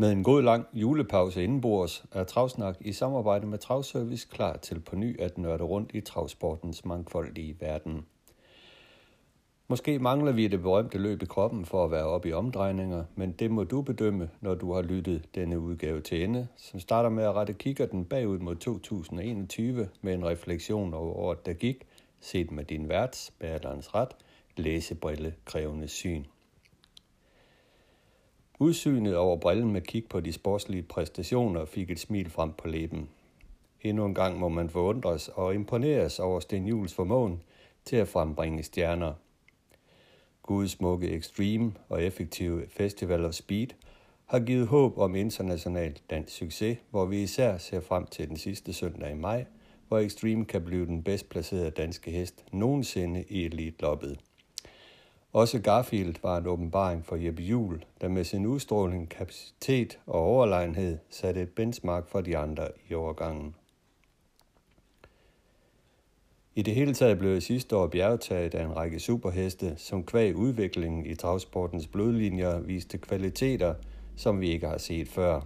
Med en god lang julepause indenbords er Travsnak i samarbejde med Travservice klar til på ny at nørde rundt i travsportens mangfoldige verden. Måske mangler vi det berømte løb i kroppen for at være oppe i omdrejninger, men det må du bedømme, når du har lyttet denne udgave til ende, som starter med at rette kikkerten bagud mod 2021 med en refleksion over året, der gik, set med din værts, bærerens ret, læsebrille krævende syn. Udsynet over brillen med kig på de sportslige præstationer fik et smil frem på læben. Endnu en gang må man forundres og imponeres over Sten Jules formåen til at frembringe stjerner. Guds smukke Extreme og effektive Festival of Speed har givet håb om international dansk succes, hvor vi især ser frem til den sidste søndag i maj, hvor Extreme kan blive den bedst placerede danske hest nogensinde i Elite-loppet. Også Garfield var en åbenbaring for Jeppe Juhl, der med sin udstråling, kapacitet og overlegenhed satte et benchmark for de andre i overgangen. I det hele taget blev sidste år bjergtaget af en række superheste, som kvæg udviklingen i travsportens blodlinjer viste kvaliteter, som vi ikke har set før.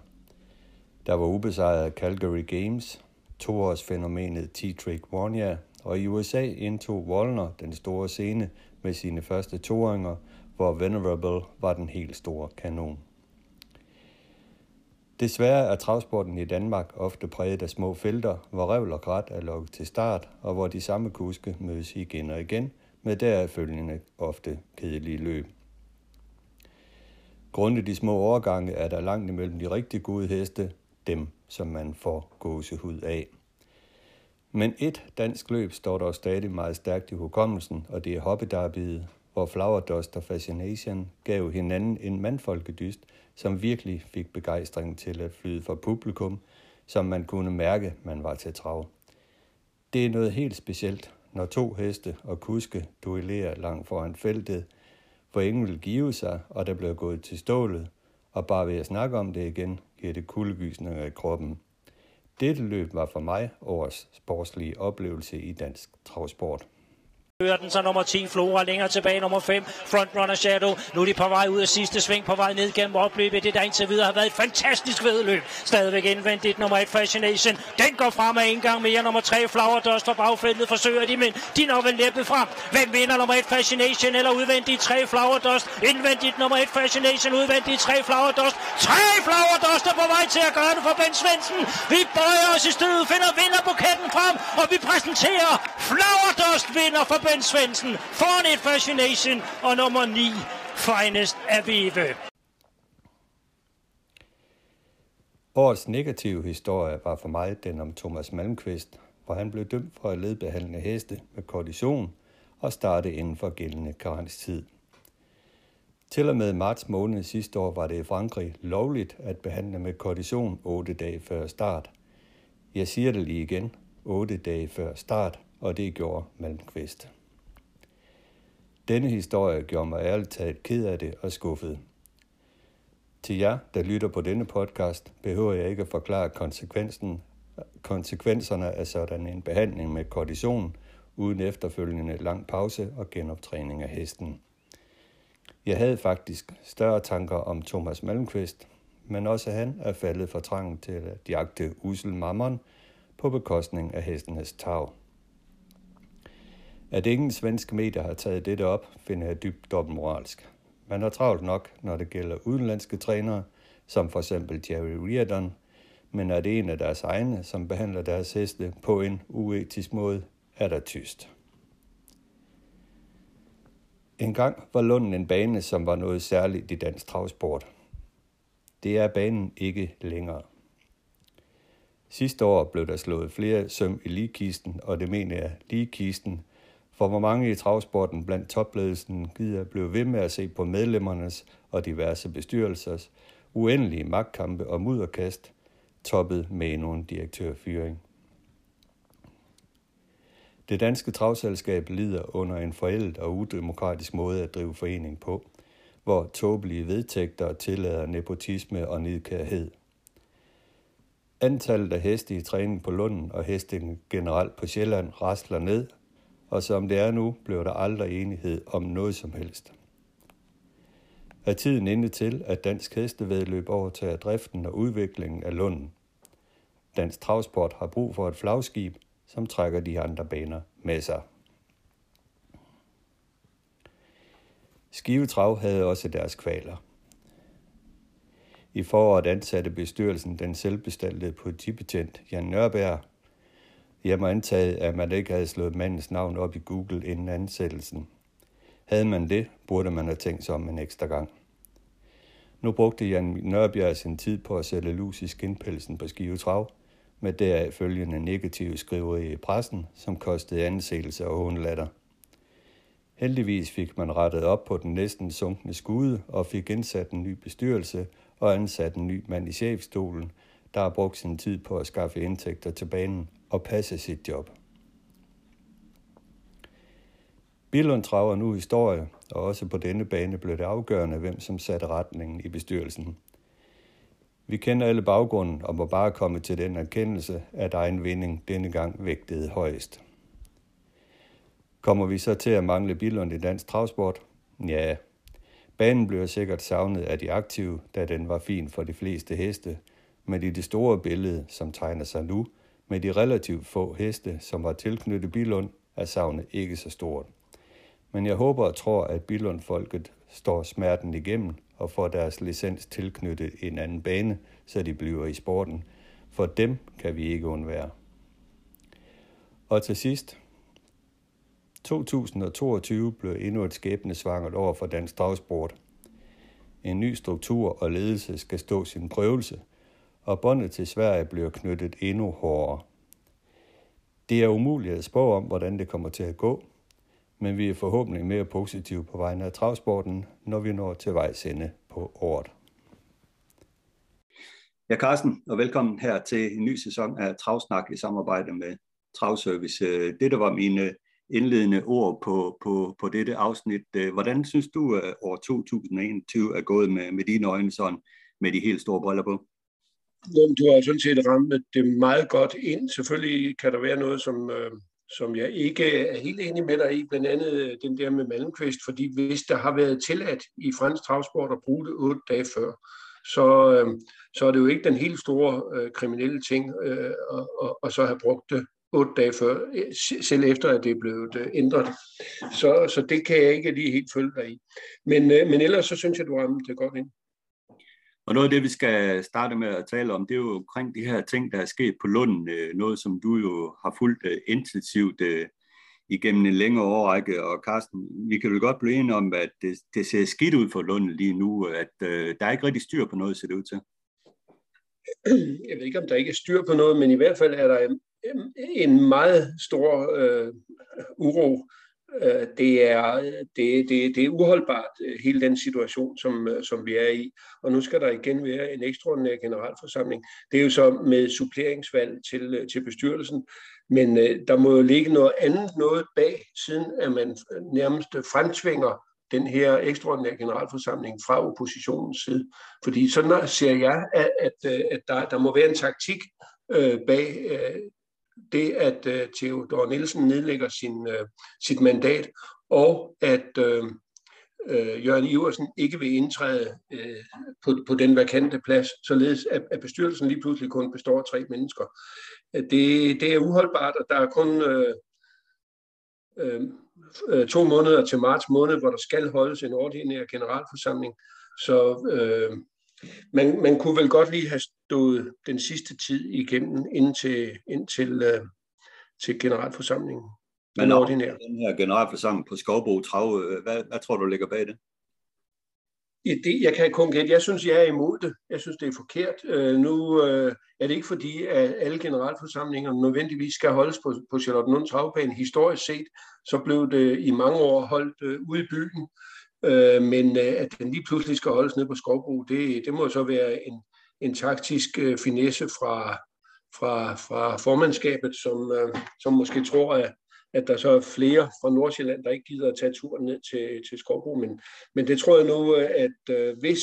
Der var ubesejret Calgary Games, toårsfænomenet T-Trick Warnia, og i USA indtog Wallner den store scene med sine første toanger, hvor Venerable var den helt store kanon. Desværre er travsporten i Danmark ofte præget af små felter, hvor revl og græt er lukket til start, og hvor de samme kuske mødes igen og igen, med deraf følgende ofte kedelige løb. Grundet de små overgange er der langt imellem de rigtig gode heste, dem som man får gåsehud af. Men et dansk løb står dog stadig meget stærkt i hukommelsen, og det er hoppedarbiet, hvor Flower Dust og Fascination gav hinanden en mandfolkedyst, som virkelig fik begejstring til at flyde for publikum, som man kunne mærke, man var til trav. Det er noget helt specielt, når to heste og kuske duellerer langt foran feltet, hvor ingen vil give sig, og der bliver gået til stålet, og bare ved at snakke om det igen, giver det kuldegysninger i kroppen. Dette løb var for mig årets sportslige oplevelse i dansk travsport. Hører den så nummer 10, Flora længere tilbage, nummer 5, Frontrunner Shadow. Nu er de på vej ud af sidste sving, på vej ned gennem opløbet. Det der indtil videre har været et fantastisk vedløb. Stadigvæk indvendigt nummer 1, Fascination. Den går frem af en gang mere. Nummer 3, Flower Dust fra bagfeltet forsøger de, men de når vel næppe frem. Hvem vinder nummer 1, Fascination eller udvendigt 3, Flower Dust? Indvendigt nummer 1, Fascination, udvendigt 3, Flower Dust. 3 Flower Dust er på vej til at gøre det for Ben Svendsen. Vi bøjer os i stødet, finder vinderbuketten frem, og vi præsenterer Flower Dust vinder for Ben Svendsen, foran et Fascination og nummer 9, Finest Avive. Årets negative historie var for mig den om Thomas Malmqvist, hvor han blev dømt for at ledbehandle heste med koordination og starte inden for gældende karenstid. Til og med marts måned sidste år var det i Frankrig lovligt at behandle med koordination 8 dage før start. Jeg siger det lige igen, 8 dage før start, og det gjorde Malmqvist. Denne historie gjorde mig ærligt talt ked af det og skuffet. Til jer, der lytter på denne podcast, behøver jeg ikke at forklare konsekvensen, konsekvenserne af sådan en behandling med kortison, uden efterfølgende lang pause og genoptræning af hesten. Jeg havde faktisk større tanker om Thomas Malmqvist, men også han er faldet for trangen til at jagte usel mammon på bekostning af hestenes tag. At ingen svenske medier har taget dette op, finder jeg dybt dobbeltmoralsk. Man har travlt nok, når det gælder udenlandske trænere, som for eksempel Jerry Reardon, men at det en af deres egne, som behandler deres heste på en uetisk måde, er der tyst. En gang var Lunden en bane, som var noget særligt i dansk travsport. Det er banen ikke længere. Sidste år blev der slået flere søm i ligekisten, og det mener jeg ligekisten, for hvor mange i travsporten blandt topledelsen gider blive ved med at se på medlemmernes og diverse bestyrelsers uendelige magtkampe og mudderkast, toppet med endnu en direktørfyring. Det danske travselskab lider under en forældet og udemokratisk måde at drive forening på, hvor tåbelige vedtægter tillader nepotisme og nidkærhed. Antallet af heste i træning på Lunden og hesten generelt på Sjælland rasler ned, og som det er nu, blev der aldrig enighed om noget som helst. Er tiden inde til, at dansk hestevedløb overtager driften og udviklingen af Lunden. Dansk Travsport har brug for et flagskib, som trækker de andre baner med sig. Skivetrav havde også deres kvaler. I foråret ansatte bestyrelsen den selvbestaltede politibetjent Jan Nørberg. Jeg må antage, at man ikke havde slået mandens navn op i Google inden ansættelsen. Havde man det, burde man have tænkt sig om en ekstra gang. Nu brugte Jan Nørbjerg sin tid på at sætte lus i skinpelsen på Skive Trav, med deraf følgende negative skriveri i pressen, som kostede ansættelse og hånlatter. Heldigvis fik man rettet op på den næsten sunkne skude og fik indsat en ny bestyrelse og ansat en ny mand i chefstolen, der har brugt sin tid på at skaffe indtægter til banen og passe sit job. Billund traver nu historie, og også på denne bane blev det afgørende, hvem som satte retningen i bestyrelsen. Vi kender alle baggrunden og må bare komme til den erkendelse, at egen vinding denne gang vægtede højst. Kommer vi så til at mangle Billund i dansk travsport? Ja, banen bliver sikkert savnet af de aktive, da den var fin for de fleste heste, men i det store billede, som tegner sig nu, med de relativt få heste, som var tilknyttet Billund, er savnet ikke så stort. Men jeg håber og tror, at Billund-folket står smerten igennem og får deres licens tilknyttet en anden bane, så de bliver i sporten. For dem kan vi ikke undvære. Og til sidst, 2022 blev endnu et skæbnesvangert år for dansk dragsport. En ny struktur og ledelse skal stå sin prøvelse, og båndet til Sverige bliver knyttet endnu hårdere. Det er umuligt at spå om, hvordan det kommer til at gå, men vi er forhåbentlig mere positive på vegne af travsporten, når vi når til vejs ende på året. Ja, Carsten, og velkommen her til en ny sæson af Travsnak i samarbejde med Travservice. Dette var mine indledende ord på, på, på dette afsnit. Øh, hvordan synes du, at år 2021 er gået med, med dine øjne sådan, med de helt store briller på? Jamen, du har sådan set ramt det meget godt ind. Selvfølgelig kan der være noget, som, øh, som jeg ikke er helt enig med dig i, blandt andet øh, den der med Malmqvist, fordi hvis der har været tilladt i fransk travsport at bruge det otte dage før, så, øh, så er det jo ikke den helt store øh, kriminelle ting øh, og, og, og så have brugt det otte dage før, selv efter at det er blevet øh, ændret. Så, så det kan jeg ikke lige helt følge dig i. Men, øh, men ellers så synes jeg, du ramte det godt ind. Og noget af det, vi skal starte med at tale om, det er jo omkring de her ting, der er sket på Lunden. Øh, noget, som du jo har fulgt øh, intensivt øh, igennem en længere årrække. Og Carsten, vi kan jo godt blive enige om, at det, det ser skidt ud for Lunden lige nu, at der er ikke rigtig styr på noget, ser det ud til. Jeg ved ikke, om der ikke er styr på noget, men i hvert fald er der Øhm, en meget stor øh, uro øh, det er, det, det, det er uholdbart, øh, hele den situation, som, øh, som vi er i. Og nu skal der igen være en ekstraordinær generalforsamling. Det er jo så med suppleringsvalg til, til bestyrelsen. Men der må jo ligge noget andet noget bag, siden at man nærmest fremtvinger den her ekstraordinære generalforsamling fra oppositionens side. Fordi sådan ser jeg, at, at, at der, der må være en taktik øh, bag øh, det, at øh, Theodor Nielsen nedlægger sin, øh, sit mandat, og at øh, øh, Jørgen Iversen ikke vil indtræde øh, på, på den vakante plads, således at, at bestyrelsen lige pludselig kun består af tre mennesker. Det, det er uholdbart, og der er kun øh, øh, øh to måneder til marts måned, hvor der skal holdes en ordinær generalforsamling. Så øh, man, man kunne vel godt lige have stået den sidste tid igennem indtil, indtil uh, til generalforsamlingen. Men ordinær. den her generalforsamling på Skovbro Trav, øh, hvad, hvad tror du ligger bag det? Ja, det, jeg kan kun gætte. Jeg synes, jeg er imod det. Jeg synes, det er forkert. Uh, nu uh, er det ikke fordi, at alle generalforsamlinger nødvendigvis skal holdes på, på Charlottenlund Travbane. Historisk set, så blev det i mange år holdt uh, ude i byen. Øh, men øh, at den lige pludselig skal holdes ned på Skovbro, det, det må så være en, en taktisk øh, finesse fra, fra, fra formandskabet, som, øh, som måske tror, at, at der så er flere fra Nordsjælland, der ikke gider at tage turen ned til, til Skovbro. Men, men det tror jeg nu, øh, at øh, hvis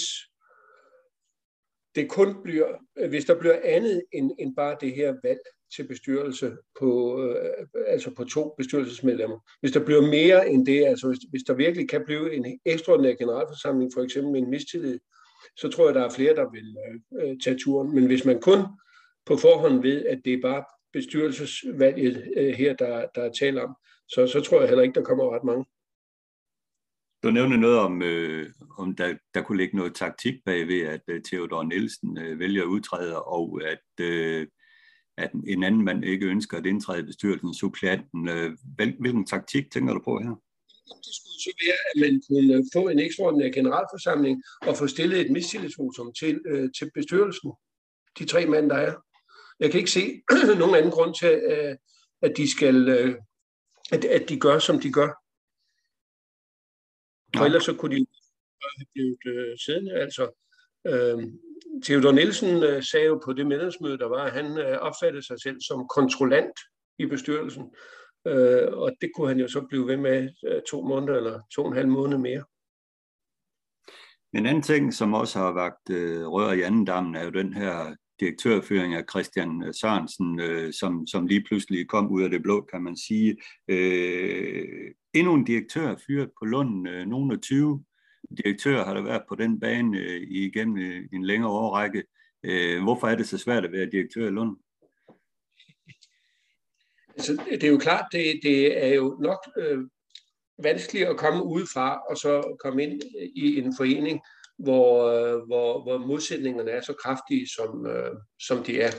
det kun bliver, hvis der bliver andet end, end bare det her valg til bestyrelse på, øh, altså på to bestyrelsesmedlemmer. Hvis der bliver mere end det, altså hvis, hvis der virkelig kan blive en ekstraordinær generalforsamling, for eksempel med en mistillid, så tror jeg, der er flere, der vil øh, øh, tage turen. Men hvis man kun på forhånd ved, at det er bare bestyrelsesvalget øh, her, der, der er tale om, så, så tror jeg heller ikke, der kommer ret mange. Du nævnte noget om, øh, om der, der kunne ligge noget taktik bag ved, at øh, Theodor Nielsen øh, vælger at udtræde, og at, øh, at en anden mand ikke ønsker at indtræde i bestyrelsen, supplanten. Øh, hvil, hvilken taktik tænker du på her? Det skulle så være, at man kunne få en ekstraordinær generalforsamling og få stillet et mistillidsvotum til, øh, til bestyrelsen. De tre mænd, der er. Jeg kan ikke se nogen anden grund til, øh, at de skal, øh, at, at de gør, som de gør. For ellers så kunne de have blevet øh, siddende. Altså, øh, Theodor Nielsen øh, sagde jo på det medlemsmøde, der var, at han øh, opfattede sig selv som kontrollant i bestyrelsen. Øh, og det kunne han jo så blive ved med øh, to måneder eller to og en halv måned mere. En anden ting, som også har vagt øh, rør i anden dammen, er jo den her direktørføring af Christian øh, Sørensen, øh, som, som lige pludselig kom ud af det blå, kan man sige. Øh, endnu en direktør fyret på Lund, øh, af 20 direktør har der været på den bane øh, igennem øh, en længere årrække. Øh, hvorfor er det så svært at være direktør i Lund? Altså, det er jo klart, det, det er jo nok øh, vanskeligt at komme udefra og så komme ind øh, i en forening, hvor, øh, hvor, hvor modsætningerne er så kraftige, som, øh, som de er.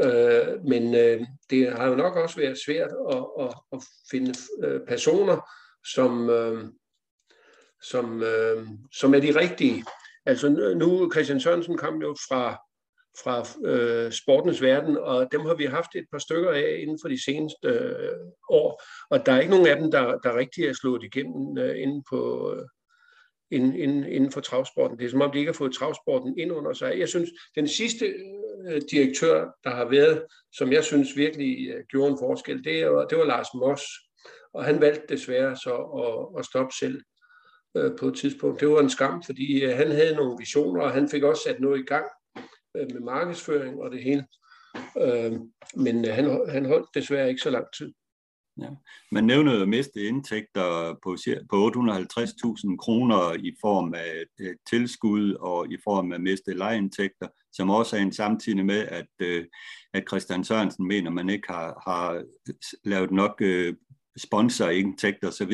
Øh, men øh, det har jo nok også været svært at, at, at finde øh, personer, som, øh, som, øh, som er de rigtige. Altså nu, Christian Sørensen kom jo fra, fra øh, sportens verden, og dem har vi haft et par stykker af inden for de seneste øh, år, og der er ikke nogen af dem, der, der rigtig er slået igennem øh, inden, på, øh, inden, inden, inden for travsporten. Det er som om, de ikke har fået travsporten ind under sig. Jeg synes, den sidste øh, direktør, der har været, som jeg synes virkelig øh, gjorde en forskel, det var, det var Lars Moss, og han valgte desværre så at, at stoppe selv øh, på et tidspunkt. Det var en skam, fordi øh, han havde nogle visioner, og han fik også sat noget i gang øh, med markedsføring og det hele. Øh, men øh, han, han holdt desværre ikke så lang tid. Ja. Man nævner jo miste indtægter på, på 850.000 kroner i form af øh, tilskud og i form af miste lejeindtægter, som også er en samtidig med, at, øh, at Christian Sørensen mener, man ikke har, har lavet nok øh, sponsorindtægter osv.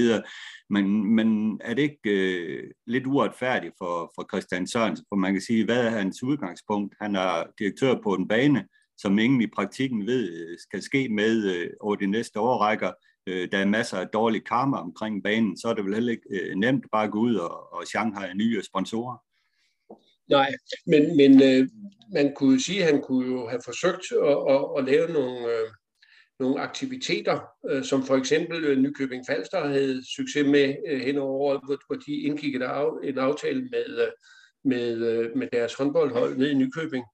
Men, men er det ikke øh, lidt uretfærdigt for, for Christian Sørensen? For man kan sige, hvad er hans udgangspunkt? Han er direktør på en bane, som ingen i praktikken ved øh, skal ske med øh, over de næste årrækker. Øh, der er masser af dårlig karma omkring banen, så er det vel heller ikke øh, nemt bare at gå ud og, og Shanghai nye sponsorer. Nej, men, men øh, man kunne sige, at han kunne jo have forsøgt at, at, at lave nogle, øh, nogle aktiviteter, øh, som for eksempel øh, Nykøbing Falster havde succes med øh, hen over året, hvor, hvor de indgik et af, en aftale med, øh, med, øh, med deres håndboldhold nede i Nykøbing,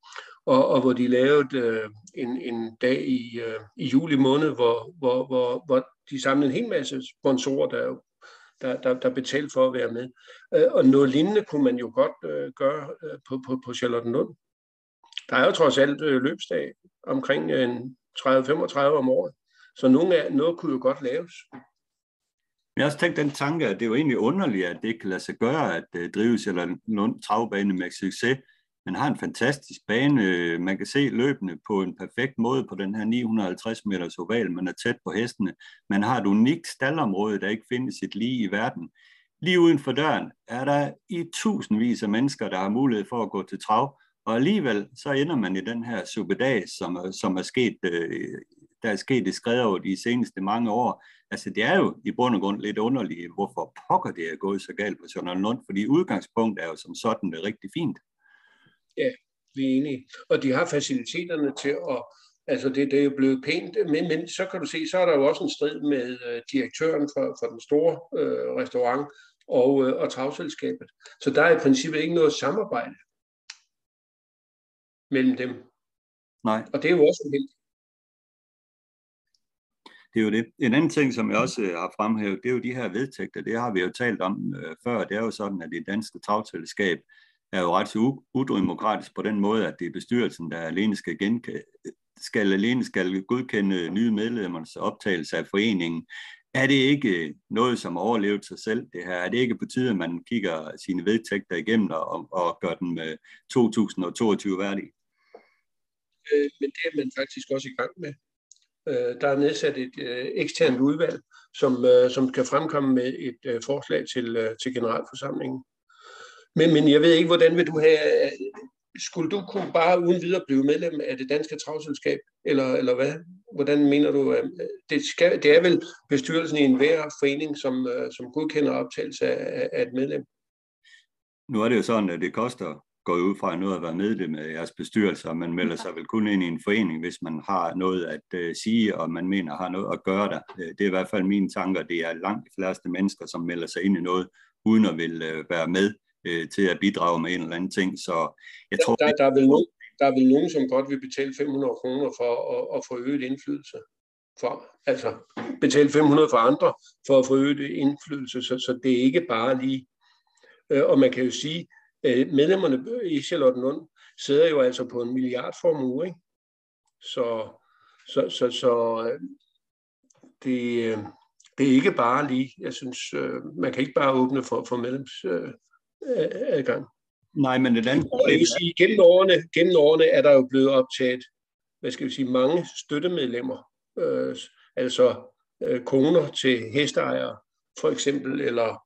og, og hvor de lavede øh, en, en dag i, øh, i juli måned, hvor, hvor, hvor, hvor de samlede en hel masse sponsorer, der, der, der, der betalte for at være med. Øh, og noget lignende kunne man jo godt øh, gøre øh, på, på, på Charlottenlund. Der er jo trods alt øh, løbsdag omkring øh, en 30-35 om året, så nogle af, noget kunne jo godt laves. Jeg har også tænkt den tanke, at det er jo egentlig underligt, at det ikke kan lade sig gøre at uh, eller Charlottenlund travbane med succes, man har en fantastisk bane. Man kan se løbende på en perfekt måde på den her 950 meters oval. Man er tæt på hestene. Man har et unikt staldområde, der ikke findes et lige i verden. Lige uden for døren er der i tusindvis af mennesker, der har mulighed for at gå til trav. Og alligevel så ender man i den her superdag, som, som er sket, øh, der er sket i skrevet de seneste mange år. Altså det er jo i bund og grund lidt underligt, hvorfor pokker det er gået så galt på Sønder Lund, fordi udgangspunktet er jo som sådan det rigtig fint. Ja, vi er enige. Og de har faciliteterne til at, altså det, det er jo blevet pænt, men, men så kan du se, så er der jo også en strid med øh, direktøren for, for den store øh, restaurant og, øh, og travselskabet. Så der er i princippet ikke noget samarbejde mellem dem. Nej. Og det er jo også en helt det er jo det. En anden ting, som jeg også øh, har fremhævet, det er jo de her vedtægter. Det har vi jo talt om øh, før. Det er jo sådan, at det danske travselskab er jo ret udemokratisk på den måde, at det er bestyrelsen, der alene skal, genke, skal, alene skal godkende nye medlemmers optagelse af foreningen. Er det ikke noget, som har overlevet sig selv, det her? Er det ikke på tide, at man kigger sine vedtægter igennem og, og gør den med 2022 værdig? Øh, men det er man faktisk også i gang med. Øh, der er nedsat et øh, eksternt udvalg, som, øh, som kan fremkomme med et øh, forslag til, øh, til generalforsamlingen. Men, men jeg ved ikke, hvordan vil du have... Øh, skulle du kunne bare uden videre blive medlem af det danske travselskab, eller, eller hvad? Hvordan mener du? At det, skal, det er vel bestyrelsen i enhver forening, som, øh, som godkender optagelse af, af et medlem? Nu er det jo sådan, at det koster går ud fra noget at være medlem af jeres bestyrelse, og man melder sig vel kun ind i en forening, hvis man har noget at uh, sige, og man mener har noget at gøre der. Øh, det er i hvert fald mine tanker. Det er langt de fleste mennesker, som melder sig ind i noget, uden at vil uh, være med uh, til at bidrage med en eller anden ting. Så jeg tror, der, der, er vel nogen, der er vel nogen, som godt vil betale 500 kroner for at, at få øget indflydelse. For, altså betale 500 for andre for at få øget indflydelse, så, så det er ikke bare lige. Og man kan jo sige, Øh, medlemmerne i Charlottenlund sidder jo altså på en milliardformue, ikke? Så, så, så, så øh, det, øh, det er ikke bare lige, jeg synes, man kan ikke bare åbne for, for medlemsadgang. Nej, men det andet problem er... Sige, gennem, årene, gennem årene er der jo blevet optaget, hvad skal vi sige, mange støttemedlemmer, øh, altså øh, koner til hesteejere, for eksempel, eller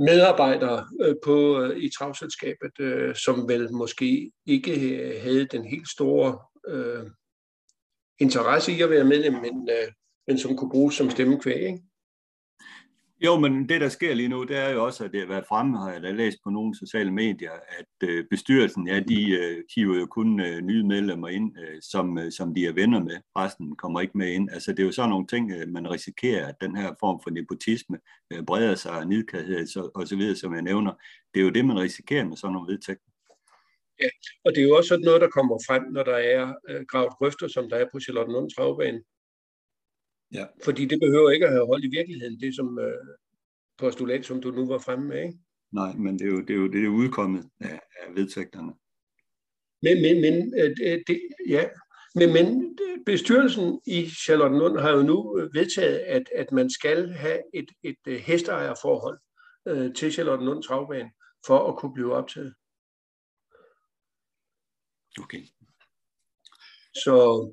medarbejdere øh, på, øh, i travselskabet, øh, som vel måske ikke øh, havde den helt store øh, interesse i at være medlem, men, øh, men som kunne bruges som stemmekvæg. Ikke? Jo, men det, der sker lige nu, det er jo også, at det har været fremme, har jeg da læst på nogle sociale medier, at øh, bestyrelsen, ja, de øh, hiver jo kun øh, nye medlemmer ind, øh, som, øh, som de er venner med. Resten kommer ikke med ind. Altså, det er jo sådan nogle ting, øh, man risikerer, at den her form for nepotisme øh, breder sig, nidkærhed så, og så videre, som jeg nævner. Det er jo det, man risikerer med sådan nogle vedtægter. Ja, og det er jo også sådan noget, der kommer frem, når der er øh, gravet grøfter, som der er på Charlottenlund Travbane. Ja. Fordi det behøver ikke at have hold i virkeligheden, det som øh, postulat, som du nu var fremme med, ikke? Nej, men det er jo det, er jo, det er udkommet af, af vedtægterne. Men, men, men, øh, det, ja. men, men bestyrelsen i Charlottenlund har jo nu vedtaget, at, at man skal have et, et, et hesteejerforhold øh, til Charlottenlund Travbane for at kunne blive optaget. Okay. Så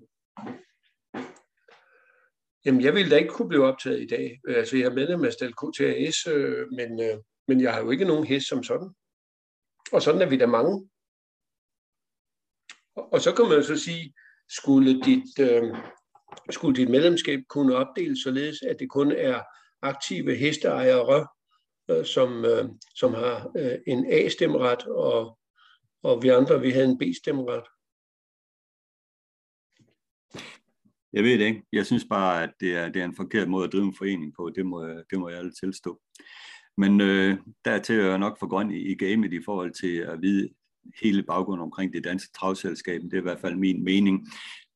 Jamen, jeg ville da ikke kunne blive optaget i dag. Altså, jeg er medlem af Stel KTAS, øh, men, øh, men jeg har jo ikke nogen hest som sådan. Og sådan er vi da mange. Og, og så kan man jo så sige, skulle dit, øh, skulle dit medlemskab kunne opdeles således, at det kun er aktive hesteejere, øh, som, øh, som har øh, en A-stemmeret, og, og vi andre, vi havde en B-stemmeret. Jeg ved det ikke. Jeg synes bare, at det er, det er en forkert måde at drive en forening på. Det må, det må jeg alle tilstå. Men øh, dertil er jeg nok for grøn i, i gamet i forhold til at vide hele baggrunden omkring det danske travselskab. Det er i hvert fald min mening.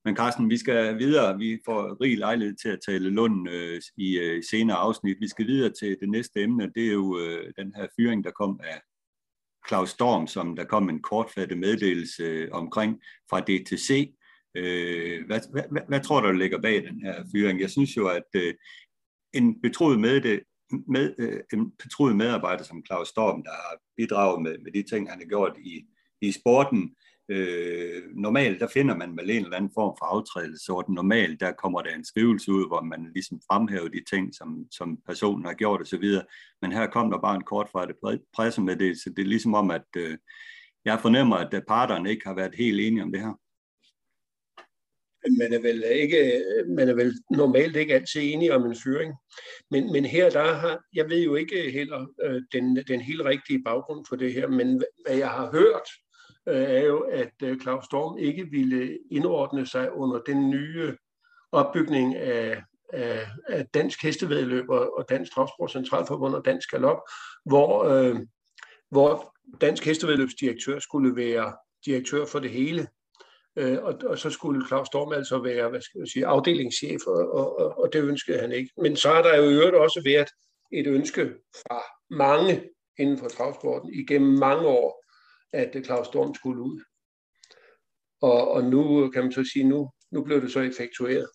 Men Carsten, vi skal videre. Vi får rig lejlighed til at tale Lund øh, i øh, senere afsnit. Vi skal videre til det næste emne. Det er jo øh, den her fyring, der kom af Claus Storm, som der kom en kortfattet meddelelse øh, omkring fra DTC. Øh, hvad, hvad, hvad, hvad tror du, der ligger bag den her fyring? Jeg synes jo, at øh, en betroet med det, med, øh, en betroet medarbejder som Claus Storm, der har bidraget med, med de ting, han har gjort i, i sporten, øh, normalt, der finder man vel en eller anden form for aftrædelse, og normalt, der kommer der en skrivelse ud, hvor man ligesom fremhæver de ting, som, som personen har gjort osv., men her kom der bare en kort fra det pressemeddelelse. det, så det er ligesom om, at øh, jeg fornemmer, at øh, parterne ikke har været helt enige om det her man er vel ikke, man er vel normalt ikke altid enige om en fyring. Men, men her der har, jeg ved jo ikke heller øh, den, den helt rigtige baggrund for det her, men hvad jeg har hørt, øh, er jo, at øh, Claus Storm ikke ville indordne sig under den nye opbygning af, af, af Dansk Hestevedløb og, og Dansk Travsport Centralforbund og Dansk Galop, hvor, øh, hvor Dansk Hestevedløbsdirektør skulle være direktør for det hele. Øh, og, og så skulle Claus Storm altså være hvad skal jeg sige, afdelingschef, og, og, og det ønskede han ikke. Men så har der jo i øvrigt også været et ønske fra mange inden for travsporten igennem mange år, at Claus Storm skulle ud. Og, og nu kan man så sige, nu, nu blev det så effektueret.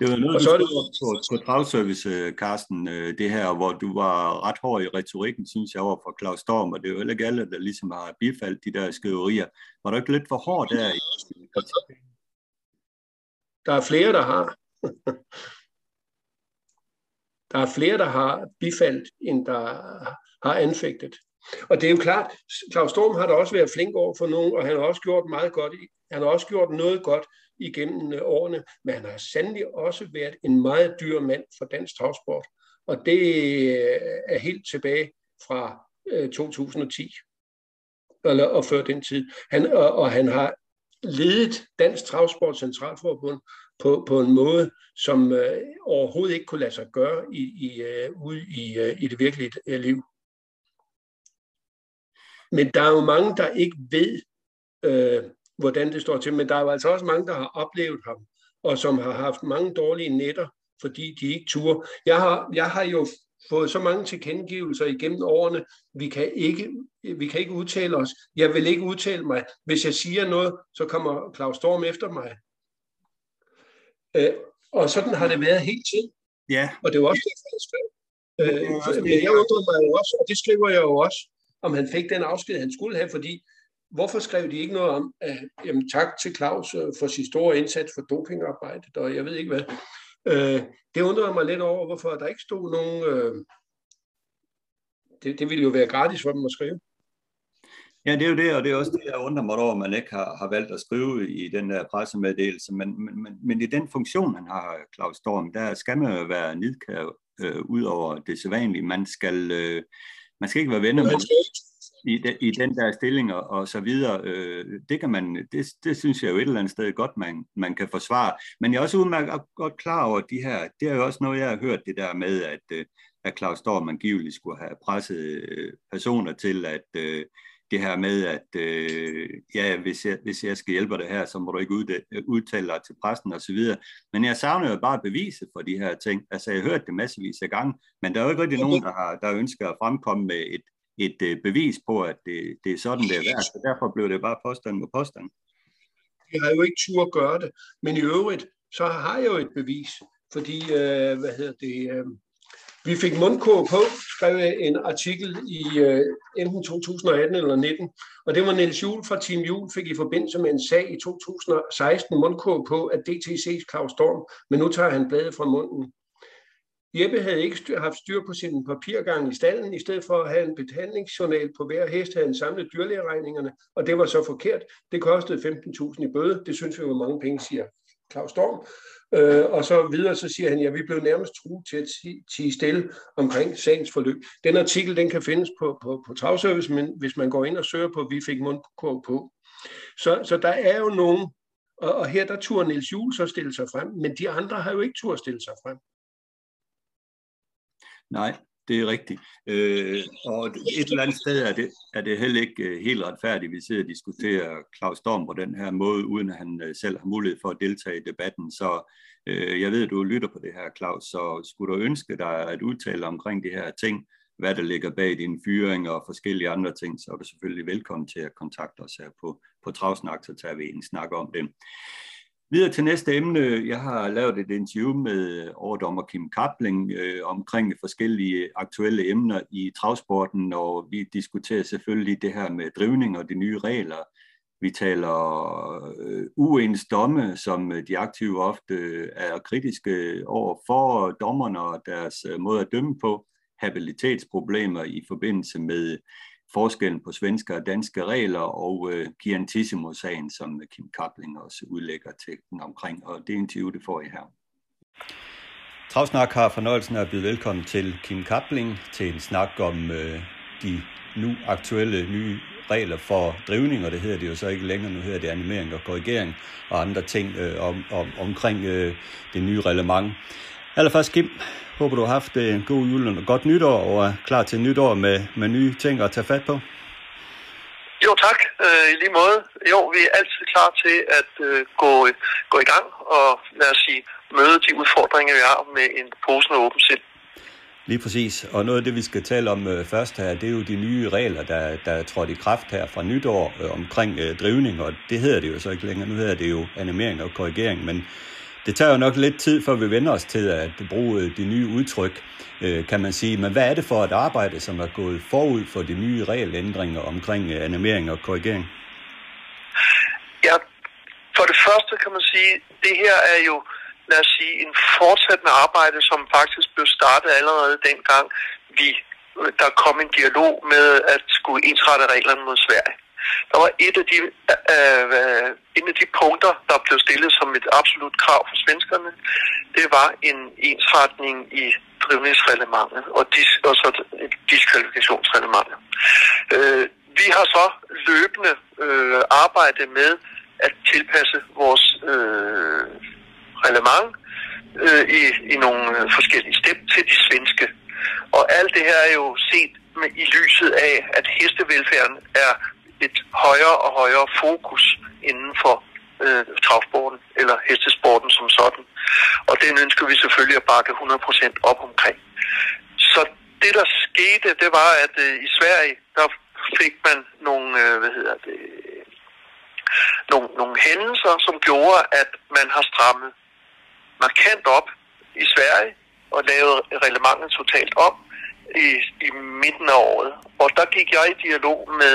Det var noget, og så er det... på, på travservice, øh, Carsten, øh, det her, hvor du var ret hård i retorikken, synes jeg, over for Claus Storm, og det er jo heller ikke alle, der ligesom har bifaldt de der skriverier. Var du ikke lidt for hård der? Der er flere, der har. Der er flere, der har bifaldt, end der har anfægtet. Og det er jo klart, Claus Storm har da også været flink over for nogen, og han har også gjort meget godt. Han har også gjort noget godt igennem øh, årene, men han har sandelig også været en meget dyr mand for dansk travsport. Og det øh, er helt tilbage fra øh, 2010, eller, og før den tid. Han, og, og han har ledet Dansk Travsport Centralforbund på, på en måde, som øh, overhovedet ikke kunne lade sig gøre i, i, øh, ude i, øh, i det virkelige øh, liv. Men der er jo mange, der ikke ved, øh, hvordan det står til, men der er jo altså også mange, der har oplevet ham, og som har haft mange dårlige nætter, fordi de ikke turde. Jeg har, jeg har jo fået så mange tilkendegivelser igennem årene, vi kan, ikke, vi kan ikke udtale os. Jeg vil ikke udtale mig. Hvis jeg siger noget, så kommer Claus Storm efter mig. Øh, og sådan har det været helt tiden. Ja. Og det var også derfor, jeg skrev. Øh, men jeg undrede mig jo også, og det skriver jeg jo også, om han fik den afsked, han skulle have, fordi hvorfor skrev de ikke noget om, at jamen, tak til Claus øh, for sin store indsats for dopingarbejdet, og jeg ved ikke hvad. Øh, det undrede mig lidt over, hvorfor der ikke stod nogen... Øh, det, det ville jo være gratis for dem at skrive. Ja, det er jo det, og det er også det, jeg undrer mig over, at man ikke har, har valgt at skrive i den der pressemeddelelse. Men, men, men, men i den funktion, han har, Claus Storm, der skal man jo være nidkær øh, ud over det sædvanlige. Man skal, øh, man skal ikke være venner med i, de, i den der stilling og, så videre. Øh, det, kan man, det, det synes jeg jo et eller andet sted godt, man, man kan forsvare. Men jeg er også udmærket godt klar over de her, det er jo også noget, jeg har hørt det der med, at, øh, at Claus Storm angiveligt skulle have presset øh, personer til, at øh, det her med, at øh, ja, hvis jeg, hvis jeg skal hjælpe dig her, så må du ikke udtale dig til præsten osv. Men jeg savner jo bare bevise for de her ting. Altså, jeg har hørt det massevis af gange, men der er jo ikke rigtig nogen, der, har, der ønsker at fremkomme med et, et øh, bevis på, at det, det er sådan, det er værd. Så derfor blev det bare påstand mod påstand. Jeg har jo ikke tur at gøre det, men i øvrigt, så har jeg jo et bevis, fordi, øh, hvad hedder det, øh, vi fik mundkog på, skrev en artikel i øh, enten 2018 eller 19, og det var Niels Juhl fra Team Juhl fik i forbindelse med en sag i 2016 mundkog på, at DTC's Claus Storm, men nu tager han bladet fra munden. Jeppe havde ikke haft styr på sin papirgang i stallen. I stedet for at have en behandlingsjournal på hver hest, havde han samlet dyrlægeregningerne, og det var så forkert. Det kostede 15.000 i bøde. Det synes vi var mange penge, siger Claus Storm. Øh, og så videre, så siger han, ja, vi blev nærmest truet til at tige stille omkring sagens forløb. Den artikel, den kan findes på, på, på Travservice, men hvis man går ind og søger på, vi fik mundkog på. Så, så der er jo nogen, og, og her der turde Niels Juhl så stille sig frem, men de andre har jo ikke turde stille sig frem. Nej, det er rigtigt. Øh, og et eller andet sted er det, er det heller ikke øh, helt retfærdigt, at vi sidder og diskuterer Claus Storm på den her måde, uden at han øh, selv har mulighed for at deltage i debatten. Så øh, jeg ved, at du lytter på det her, Claus, så skulle du ønske dig at udtale omkring de her ting, hvad der ligger bag din fyring og forskellige andre ting, så er du selvfølgelig velkommen til at kontakte os her på, på Travsnak, så tager vi en snak om det. Videre til næste emne. Jeg har lavet et interview med overdommer Kim Kapling øh, omkring forskellige aktuelle emner i travsporten, og vi diskuterer selvfølgelig det her med drivning og de nye regler. Vi taler øh, uens domme, som de aktive ofte øh, er kritiske over for dommerne og deres øh, måde at dømme på, habilitetsproblemer i forbindelse med forskellen på svenske og danske regler og øh, Giantissimo-sagen, som Kim Kapling også udlægger teksten omkring, og det interview, det får I her. Travsnak har fornøjelsen af at byde velkommen til Kim Kapling til en snak om øh, de nu aktuelle nye regler for drivning, og det hedder det jo så ikke længere, nu hedder det animering og korrigering og andre ting øh, om, om, omkring øh, det nye reglement. Allerførst Kim, Håber, du har haft øh, en god jul og godt nytår, og er klar til nytår med, med nye ting at tage fat på. Jo, tak. Øh, I lige måde. Jo, vi er altid klar til at øh, gå, gå i gang og lad os sige, møde de udfordringer, vi har med en pose med åben sind. Lige præcis. Og noget af det, vi skal tale om øh, først her, det er jo de nye regler, der, der er trådt i kraft her fra nytår øh, omkring øh, drivning, og det hedder det jo så ikke længere. Nu hedder det jo animering og korrigering, men det tager jo nok lidt tid, før vi vender os til at bruge de nye udtryk, øh, kan man sige. Men hvad er det for et arbejde, som er gået forud for de nye regelændringer omkring øh, animering og korrigering? Ja, for det første kan man sige, det her er jo lad os sige, en fortsættende arbejde, som faktisk blev startet allerede dengang, vi, øh, der kom en dialog med at skulle ensrette reglerne mod Sverige. Der var et af de, øh, øh en af de punkter, der blev stillet som et absolut krav for svenskerne. Det var en ensretning i drivningsreglementet og, dis, og så diskvalifikationsreglementet. Øh, vi har så løbende øh, arbejdet med at tilpasse vores øh, reglement øh, i, i nogle forskellige step til de svenske. Og alt det her er jo set med, i lyset af, at hestevelfærden er et højere og højere fokus inden for øh, travsporten eller hestesporten som sådan. Og den ønsker vi selvfølgelig at bakke 100% op omkring. Så det der skete, det var, at øh, i Sverige, der fik man nogle, øh, hvad hedder det, nogle, nogle hændelser, som gjorde, at man har strammet markant op i Sverige og lavet reglementet totalt om i, i midten af året. Og der gik jeg i dialog med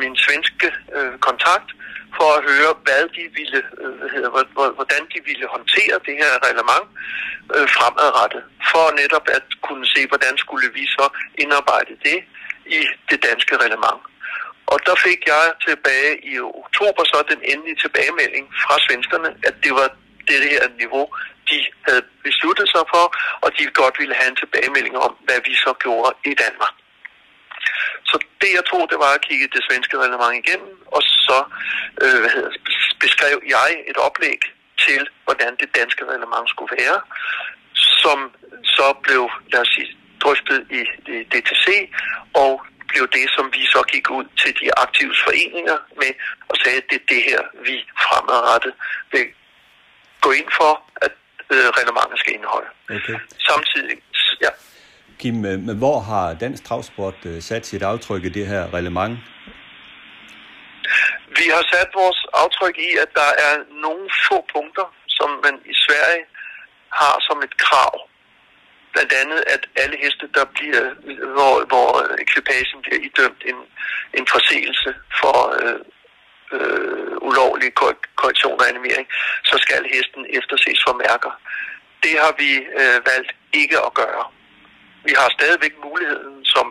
min svenske øh, kontakt for at høre, hvad de ville, øh, hvad hvordan de ville håndtere det her reglement øh, fremadrettet, for netop at kunne se, hvordan skulle vi så indarbejde det i det danske reglement. Og der fik jeg tilbage i oktober så den endelige tilbagemelding fra svenskerne, at det var det her niveau, de havde besluttet sig for, og de godt ville have en tilbagemelding om, hvad vi så gjorde i Danmark. Så det, jeg tog, det var at kigge det svenske reglement igennem, og så øh, hvad hedder, beskrev jeg et oplæg til, hvordan det danske reglement skulle være, som så blev, lad os sige, drøftet i DTC, og blev det, som vi så gik ud til de aktive foreninger med, og sagde, at det er det her, vi fremadrettet vil gå ind for, at øh, reglementet skal indeholde. Okay. Samtidig, ja. Kim, øh, men hvor har dansk travsport øh, sat sit aftryk i det her reglement? Vi har sat vores aftryk i, at der er nogle få punkter, som man i Sverige har som et krav. Blandt andet, at alle heste, der bliver, hvor, hvor ekvipagen bliver idømt en, en forseelse for øh, øh, ulovlig korrektion og animering, så skal hesten efterses for mærker. Det har vi øh, valgt ikke at gøre. Vi har stadigvæk muligheden, som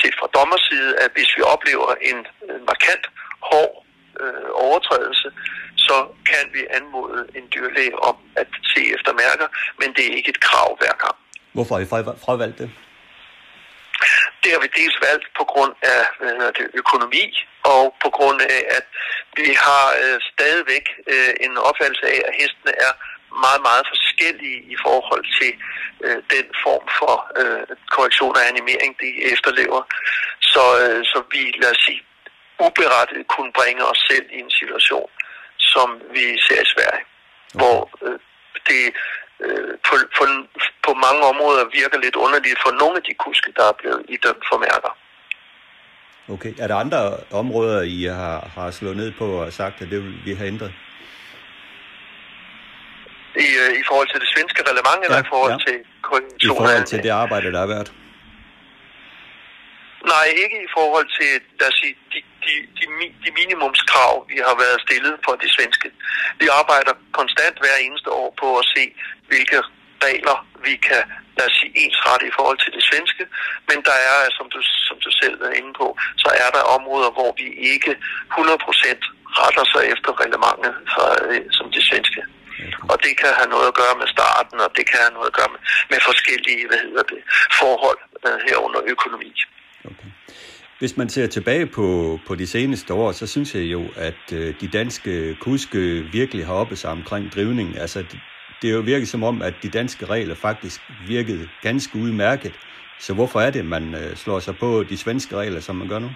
set fra dommerside, at hvis vi oplever en en markant hård øh, overtrædelse, så kan vi anmode en dyrlæge om at se efter mærker, men det er ikke et krav hver gang. Hvorfor har I fravalgt det? Det har vi dels valgt på grund af hvad det, økonomi, og på grund af, at vi har øh, stadigvæk øh, en opfattelse af, at hestene er meget, meget forskellige i forhold til øh, den form for øh, korrektion og animering, de efterlever. Så, øh, så vi, lad os sige, uberettet kunne bringe os selv i en situation, som vi ser i Sverige, okay. hvor øh, det øh, på, på, på mange områder virker lidt underligt for nogle af de kuske, der er blevet idømt for mærker. Okay. Er der andre områder, I har, har slået ned på og sagt, at det vil vi have ændret? I, øh, I forhold til det svenske relevant, ja, eller i forhold ja. til I forhold til det arbejde, der har været? Nej, ikke i forhold til lad os sige, de, de, de, de minimumskrav, vi har været stillet for det svenske. Vi arbejder konstant hver eneste år på at se, hvilke regler vi kan lad os sige, ensrette i forhold til det svenske, men der er, som du, som du selv er inde på, så er der områder, hvor vi ikke 100% retter sig efter reglementet for, øh, som det svenske. Og det kan have noget at gøre med starten, og det kan have noget at gøre med, med forskellige hvad hedder det, forhold øh, herunder økonomi. Okay. Hvis man ser tilbage på, på de seneste år, så synes jeg jo, at øh, de danske kuske virkelig har oppe sig omkring drivningen. Altså, det, det er jo virket som om, at de danske regler faktisk virkede ganske udmærket. Så hvorfor er det, man øh, slår sig på de svenske regler, som man gør nu?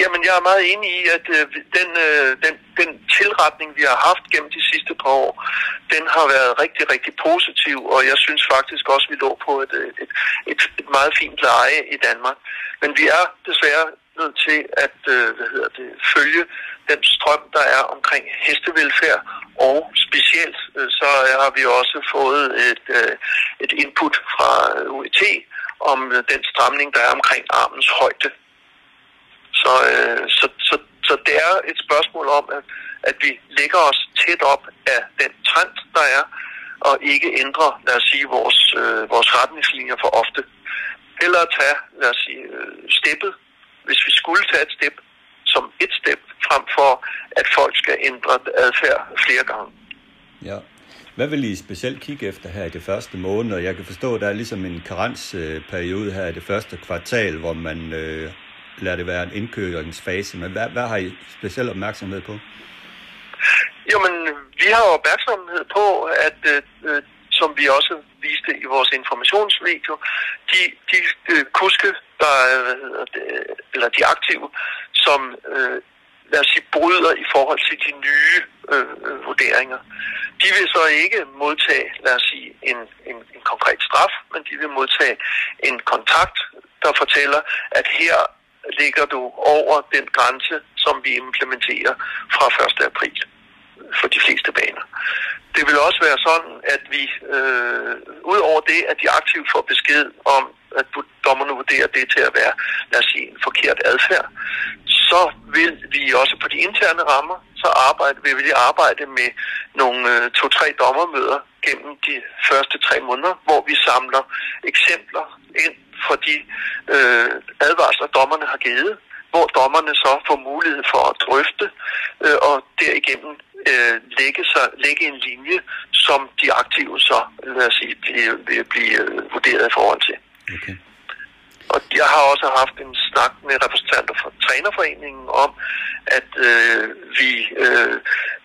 Jamen, jeg er meget enig i, at øh, den, øh, den, den tilretning, vi har haft gennem de sidste par år, den har været rigtig, rigtig positiv, og jeg synes faktisk også, at vi lå på et, et, et, et meget fint leje i Danmark. Men vi er desværre nødt til at øh, hvad hedder det, følge den strøm, der er omkring hestevelfærd, og specielt øh, så har vi også fået et, øh, et input fra UET om øh, den stramning, der er omkring armens højde. Så, øh, så, så, så det er et spørgsmål om, at, at vi lægger os tæt op af den trend, der er, og ikke ændrer, lad os sige, vores, øh, vores retningslinjer for ofte. Eller tage, lad os sige, øh, steppet, hvis vi skulle tage et step, som et step, frem for at folk skal ændre adfærd flere gange. Ja. Hvad vil I specielt kigge efter her i det første måned? Jeg kan forstå, at der er ligesom en karensperiode her i det første kvartal, hvor man øh, lader det være en indkøringsfase. Men hvad, hvad har I speciel opmærksomhed på? Jo, men vi har opmærksomhed på, at øh, øh, som vi også viste i vores informationsvideo, de, de øh, kuske, der, øh, hvad hedder det, eller de aktive, som øh, lad os sige, bryder i forhold til de nye øh, øh, vurderinger. De vil så ikke modtage, lad os sige, en, en, en konkret straf, men de vil modtage en kontakt, der fortæller, at her ligger du over den grænse, som vi implementerer fra 1. april for de fleste baner. Det vil også være sådan, at vi, øh, ud over det, at de aktivt får besked om, at dommerne vurderer det til at være, lad os sige, en forkert adfærd, så vil vi også på de interne rammer, så arbejde, vil vi arbejde med nogle øh, to-tre dommermøder gennem de første tre måneder, hvor vi samler eksempler ind for de øh, advarsler, dommerne har givet, hvor dommerne så får mulighed for at drøfte øh, og derigennem øh, lægge, sig, lægge en linje, som de aktive så, lad os sige, bliver, bliver, vurderet i forhold til. Okay. Og jeg har også haft en snak med repræsentanter fra Trænerforeningen om, at øh, vi øh,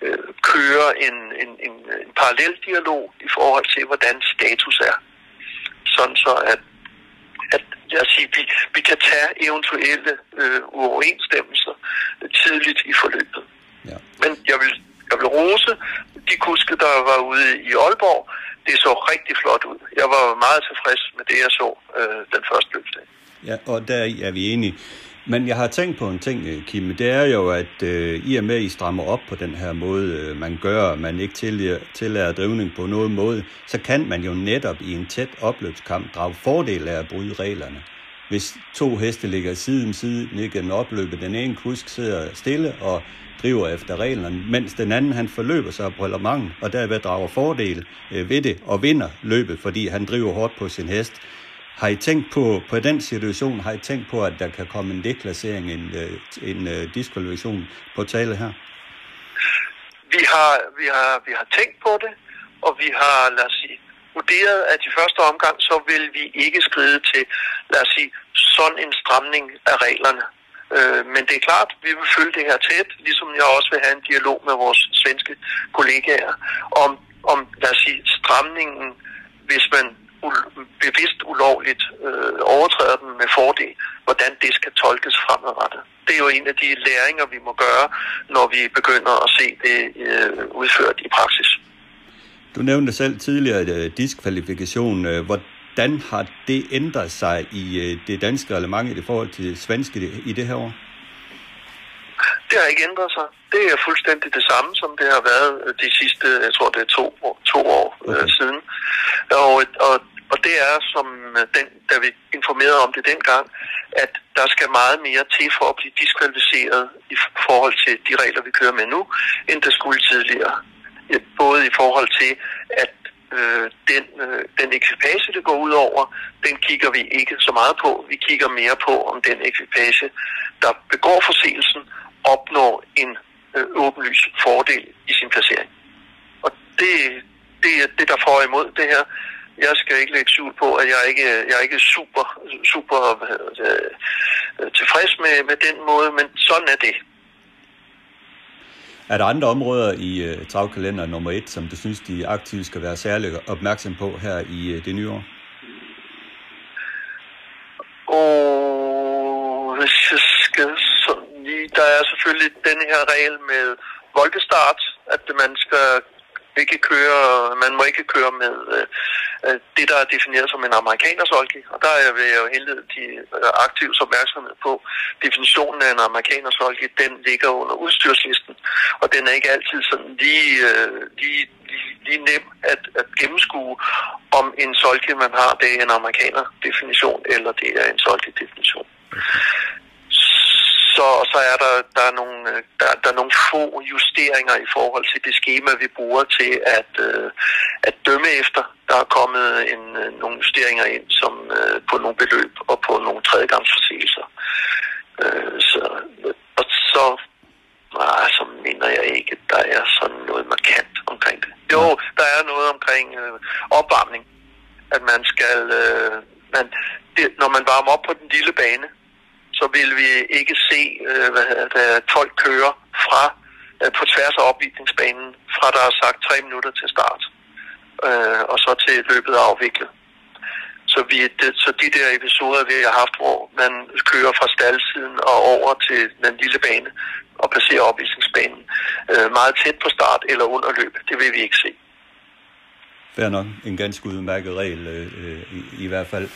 øh, kører en, en, en, en parallel dialog i forhold til, hvordan status er. Sådan så, at, at jeg siger, vi, vi kan tage eventuelle øh, uoverensstemmelser tidligt i forløbet. Ja. Men jeg vil, jeg vil rose de kuske, der var ude i Aalborg. Det så rigtig flot ud. Jeg var meget tilfreds med det, jeg så øh, den første løbsdag. Ja, og der er vi enige. Men jeg har tænkt på en ting, øh, Kim. Det er jo, at øh, i og med, at I strammer op på den her måde, øh, man gør, man ikke tillader, tillader drivning på nogen måde, så kan man jo netop i en tæt opløbskamp drage fordel af at bryde reglerne. Hvis to heste ligger side om side ned gennem opløbet, den ene kusk sidder stille og driver efter reglerne, mens den anden han forløber sig på mange, og derved drager fordel øh, ved det og vinder løbet, fordi han driver hårdt på sin hest. Har I tænkt på, på den situation, har I tænkt på, at der kan komme en deklassering, en, øh, en, en diskvalifikation på tale her? Vi har, vi, har, vi har tænkt på det, og vi har, lad os sige, vurderet, at i første omgang, så vil vi ikke skride til, lad os sige, sådan en stramning af reglerne. Øh, men det er klart, vi vil følge det her tæt, ligesom jeg også vil have en dialog med vores svenske kollegaer om, om lad os sige, stramningen, hvis man bevidst ulovligt øh, overtræder dem med fordel, hvordan det skal tolkes fremadrettet. Det er jo en af de læringer, vi må gøre, når vi begynder at se det øh, udført i praksis. Du nævnte selv tidligere uh, diskvalifikation. Uh, hvordan har det ændret sig i uh, det danske reglement i forhold til svenske i det her år? Det har ikke ændret sig. Det er fuldstændig det samme, som det har været de sidste, jeg tror det er to, to år okay. øh, siden. Og, og og det er, som øh, den, da vi informerede om det dengang, at der skal meget mere til for at blive diskvalificeret i forhold til de regler, vi kører med nu, end der skulle tidligere. Øh, både i forhold til, at øh, den, øh, den ekvipage, det går ud over, den kigger vi ikke så meget på. Vi kigger mere på, om den ekvipage, der begår forseelsen, opnår en øh, åbenlys fordel i sin placering. Og det, det er det, der får imod det her jeg skal ikke lægge skjul på, at jeg ikke jeg er ikke super, super øh, tilfreds med, med den måde, men sådan er det. Er der andre områder i øh, uh, travkalender nummer et, som du synes, de aktive skal være særlig opmærksom på her i uh, det nye år? Og hvis jeg skal sådan selvfølgelig den her regel med voldestart, at man skal ikke køre, man må ikke køre med øh, det, der er defineret som en amerikaners olke. Og der vil jeg jo henlede de øh, aktives opmærksomhed på. Definitionen af en amerikaners olke, den ligger under udstyrslisten, og den er ikke altid sådan lige, øh, lige, lige, lige nem at, at gennemskue, om en solke, man har, det er en amerikaner definition, eller det er en solke definition. Så, så er der, der, er nogle, øh, der, der er nogle få justeringer i forhold til det schema, vi bruger til at, øh, at dømme efter. Der er kommet en, øh, nogle justeringer ind som øh, på nogle beløb og på nogle tredjegangsforseelser. Øh, så, og så, nej, så mener jeg ikke, at der er sådan noget markant omkring det. Jo, der er noget omkring øh, opvarmning. At man skal... Øh, man, det, når man varmer op på den lille bane, så vil vi ikke se øh, hvad det, folk kører fra øh, på tværs af opvisningsbanen, fra der er sagt tre minutter til start, øh, og så til løbet er afviklet. Så, vi, det, så de der episoder, vi har haft, hvor man kører fra staldsiden og over til den lille bane og passerer opvisningsbanen øh, meget tæt på start eller under løb, det vil vi ikke se. Fair nok. En ganske udmærket regel øh, øh i, i hvert fald.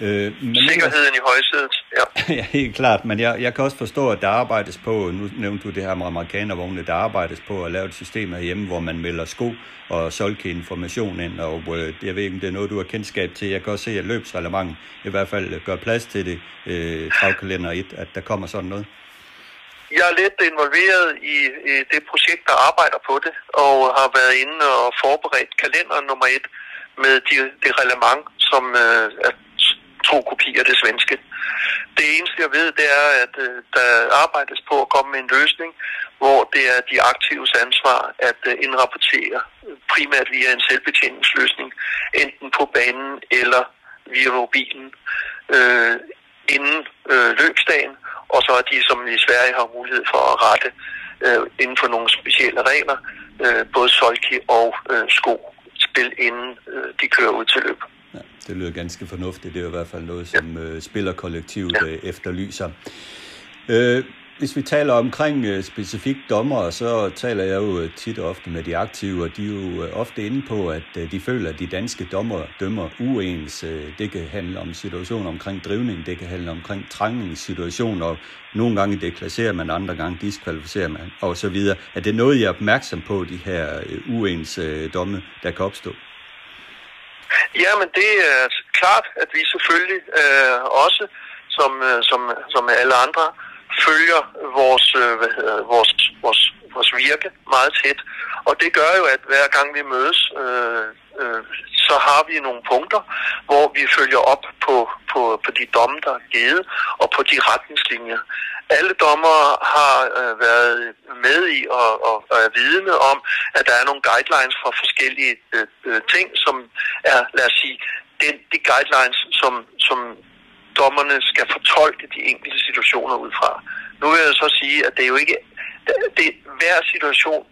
Øh, men Sikkerheden i højsædet, ja. ja, helt klart. Men jeg, jeg kan også forstå, at der arbejdes på, nu nævnte du det her med amerikanervogne, der arbejdes på at lave et system herhjemme, hvor man melder sko og solke information ind, og øh, jeg ved ikke, om det er noget, du har kendskab til. Jeg kan også se, at løbsreglement i hvert fald gør plads til det, øh, travkalender 1, at der kommer sådan noget. Jeg er lidt involveret i, i det projekt, der arbejder på det, og har været inde og forberedt kalender nummer et med de, det relevant, som øh, er to kopier af det svenske. Det eneste, jeg ved, det er, at øh, der arbejdes på at komme med en løsning, hvor det er de aktives ansvar at øh, indrapportere øh, primært via en selvbetjeningsløsning, enten på banen eller via mobilen, øh, inden øh, løbsdagen, og så er de, som i Sverige har mulighed for at rette øh, inden for nogle specielle regler, øh, både solki og øh, sko spil, inden øh, de kører ud til løb. Ja, det lyder ganske fornuftigt. Det er i hvert fald noget, som ja. øh, spillerkollektivet ja. øh, efterlyser. Øh, hvis vi taler omkring øh, specifikt dommer, så taler jeg jo øh, tit og ofte med de aktive, og de er jo øh, ofte inde på, at øh, de føler, at de danske dommer dømmer uens. Øh, det kan handle om situationer omkring drivning, det kan handle omkring trængningssituationer, og nogle gange deklasserer man, andre gange diskvalificerer man, og så videre. Er det noget, jeg er opmærksom på, de her øh, uens øh, domme, der kan opstå? Men det er klart, at vi selvfølgelig øh, også, som, øh, som, som alle andre, følger vores, øh, hvad hedder, vores, vores, vores virke meget tæt. Og det gør jo, at hver gang vi mødes, øh, øh, så har vi nogle punkter, hvor vi følger op på, på, på de domme, der er givet, og på de retningslinjer. Alle dommer har øh, været med i og, og, og er vidne om, at der er nogle guidelines for forskellige øh, øh, ting, som er, lad os sige, den, de guidelines, som, som dommerne skal fortolke de enkelte situationer ud fra. Nu vil jeg så sige, at det er jo ikke... Det, hver situation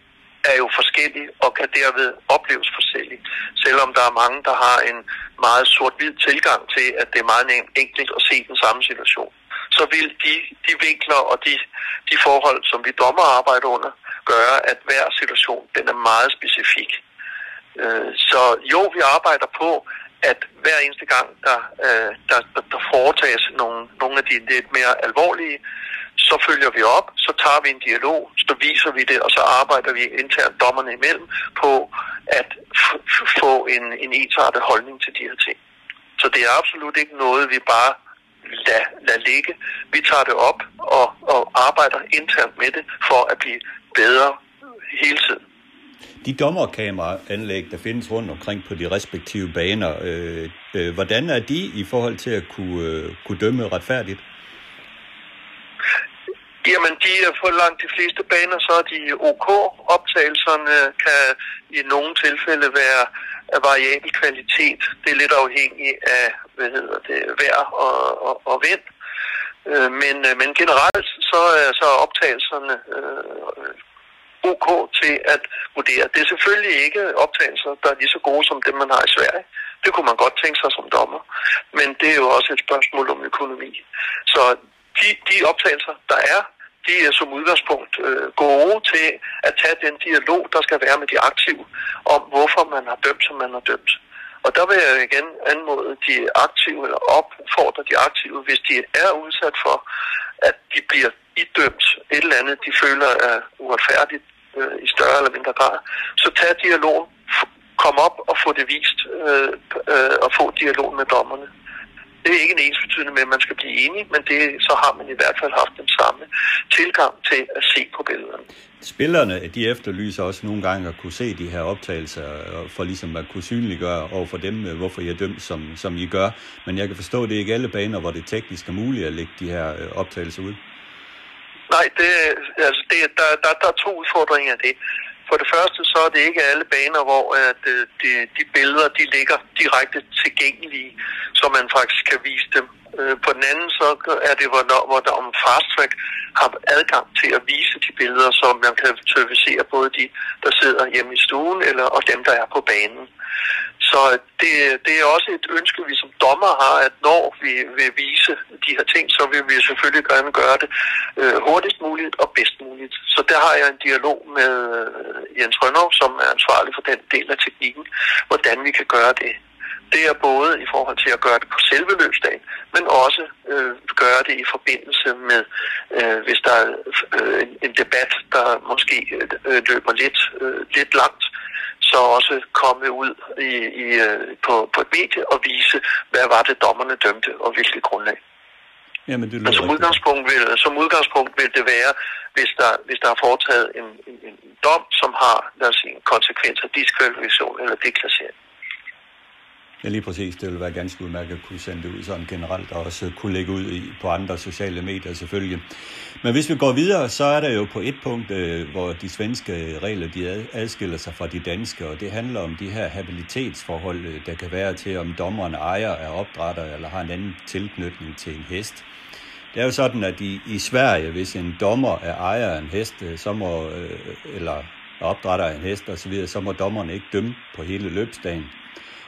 er jo forskellig og kan derved opleves forskellig. Selvom der er mange, der har en meget sort-hvid tilgang til, at det er meget enkelt at se den samme situation, så vil de, de vinkler og de, de forhold, som vi dommer arbejder under, gøre, at hver situation den er meget specifik. Øh, så jo, vi arbejder på, at hver eneste gang, der, øh, der, der, der foretages nogle, nogle af de lidt mere alvorlige, så følger vi op, så tager vi en dialog, så viser vi det, og så arbejder vi internt dommerne imellem på at få en, en ensartet holdning til de her ting. Så det er absolut ikke noget, vi bare lader lad ligge. Vi tager det op og, og arbejder internt med det for at blive bedre hele tiden. De dommerkameraanlæg, der findes rundt omkring på de respektive baner, øh, øh, hvordan er de i forhold til at kunne, øh, kunne dømme retfærdigt? Jamen, de er på langt de fleste baner, så er de OK. Optagelserne kan i nogle tilfælde være af variabel kvalitet. Det er lidt afhængigt af, hvad hedder det, vejr og, og, og vind. Øh, men, øh, men generelt så er så optagelserne øh, OK til at vurdere. Det er selvfølgelig ikke optagelser, der er lige så gode som dem, man har i Sverige. Det kunne man godt tænke sig som dommer. Men det er jo også et spørgsmål om økonomi. Så de, de optagelser, der er, de er som udgangspunkt øh, gode til at tage den dialog, der skal være med de aktive, om hvorfor man har dømt, som man har dømt. Og der vil jeg igen anmode de aktive, eller opfordre de aktive, hvis de er udsat for, at de bliver idømt et eller andet, de føler er uretfærdigt øh, i større eller mindre grad, så tag dialogen, kom op og få det vist, øh, øh, og få dialog med dommerne. Det er ikke en ens betydende med, at man skal blive enig, men det, så har man i hvert fald haft den samme tilgang til at se på billederne. Spillerne de efterlyser også nogle gange at kunne se de her optagelser, for ligesom at kunne synliggøre over for dem, hvorfor I er dømt, som, som I gør. Men jeg kan forstå, at det er ikke alle baner, hvor det teknisk er muligt at lægge de her øh, optagelser ud. Nej, det, altså det, der, der, der er to udfordringer af det. For det første så er det ikke alle baner, hvor øh, at, de, de billeder de ligger direkte tilgængelige, så man faktisk kan vise dem. Øh, på den anden så er det, hvornår, hvor der om Fast Track har adgang til at vise de billeder, som man kan servicere både de, der sidder hjemme i stuen, eller og dem, der er på banen. Så øh, det, det er også et ønske, vi som dommer har, at når vi vil vise de her ting, så vil vi selvfølgelig gerne gøre det øh, hurtigst muligt og bedst muligt. Så der har jeg en dialog med øh, Jens Rønnow, som er ansvarlig for den del af teknikken, hvordan vi kan gøre det. Det er både i forhold til at gøre det på selve løbsdagen, men også øh, gøre det i forbindelse med, øh, hvis der er øh, en debat, der måske øh, løber lidt, øh, lidt langt, så også komme ud i, i, øh, på, på et medie og vise, hvad var det dommerne dømte og hvilket grundlag. Jamen, det Men som udgangspunkt, vil, som udgangspunkt vil det være, hvis der, hvis der er foretaget en, en, en dom, som har lad os sige, konsekvenser, diskvalifikation eller deklassering. Ja, lige præcis. Det ville være ganske udmærket at kunne sende det ud sådan generelt, og også kunne lægge ud i, på andre sociale medier selvfølgelig. Men hvis vi går videre, så er der jo på et punkt, øh, hvor de svenske regler de adskiller sig fra de danske, og det handler om de her habilitetsforhold, øh, der kan være til, om dommeren ejer er opdrætter eller har en anden tilknytning til en hest. Det er jo sådan, at i, i Sverige, hvis en dommer er ejer af en hest, øh, så må, øh, eller opdrætter af en hest osv., så må dommeren ikke dømme på hele løbsdagen.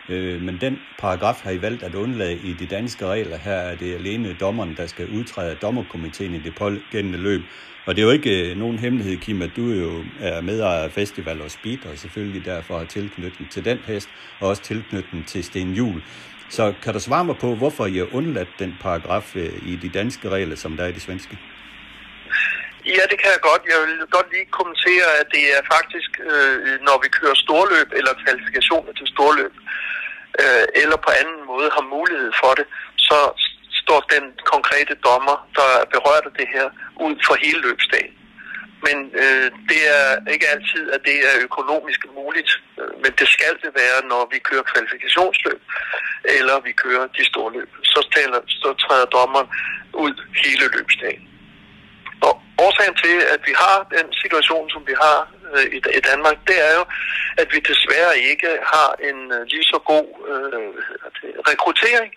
Øh, men den paragraf har I valgt at undlade i de danske regler. Her er det alene dommeren, der skal udtræde af dommerkomiteen i det pågældende løb. Og det er jo ikke øh, nogen hemmelighed, Kim, at du jo er medejer af Festival og Speed, og selvfølgelig derfor har tilknytning til den hest, og også tilknytning til Sten Jul. Så kan du svare mig på, hvorfor I har undladt den paragraf øh, i de danske regler, som der er i de svenske? Ja, det kan jeg godt. Jeg vil godt lige kommentere, at det er faktisk, øh, når vi kører storløb eller kvalifikationer til storløb, øh, Øh, eller på anden måde har mulighed for det, så står den konkrete dommer, der berører berørt af det her, ud for hele løbsdagen. Men øh, det er ikke altid, at det er økonomisk muligt, øh, men det skal det være, når vi kører kvalifikationsløb, eller vi kører de store løb. Så, taler, så træder dommeren ud hele løbsdagen. Og årsagen til, at vi har den situation, som vi har øh, i, i Danmark, det er jo, at vi desværre ikke har en øh, lige så god øh, rekruttering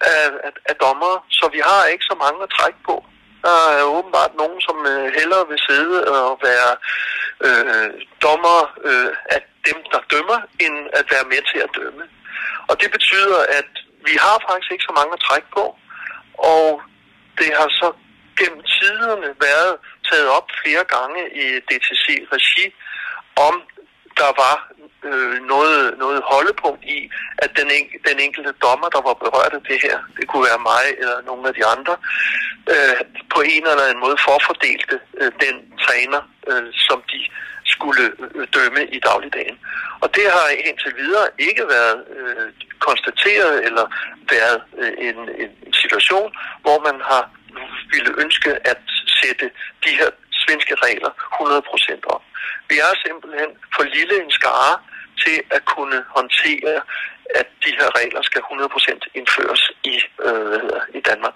af, af, af dommere, så vi har ikke så mange at trække på. Der er åbenbart nogen, som øh, hellere vil sidde og være øh, dommer øh, af dem, der dømmer, end at være med til at dømme. Og det betyder, at vi har faktisk ikke så mange at trække på, og det har så gennem tiderne været taget op flere gange i DTC-regi, om der var øh, noget, noget holdepunkt i, at den, en, den enkelte dommer, der var berørt af det her, det kunne være mig eller nogle af de andre, øh, på en eller anden måde forfordelte øh, den træner, øh, som de skulle øh, dømme i dagligdagen. Og det har indtil videre ikke været øh, konstateret eller været øh, en, en situation, hvor man har ville ønske at sætte de her svenske regler 100% op. Vi er simpelthen for lille en skare til at kunne håndtere, at de her regler skal 100% indføres i, øh, i Danmark.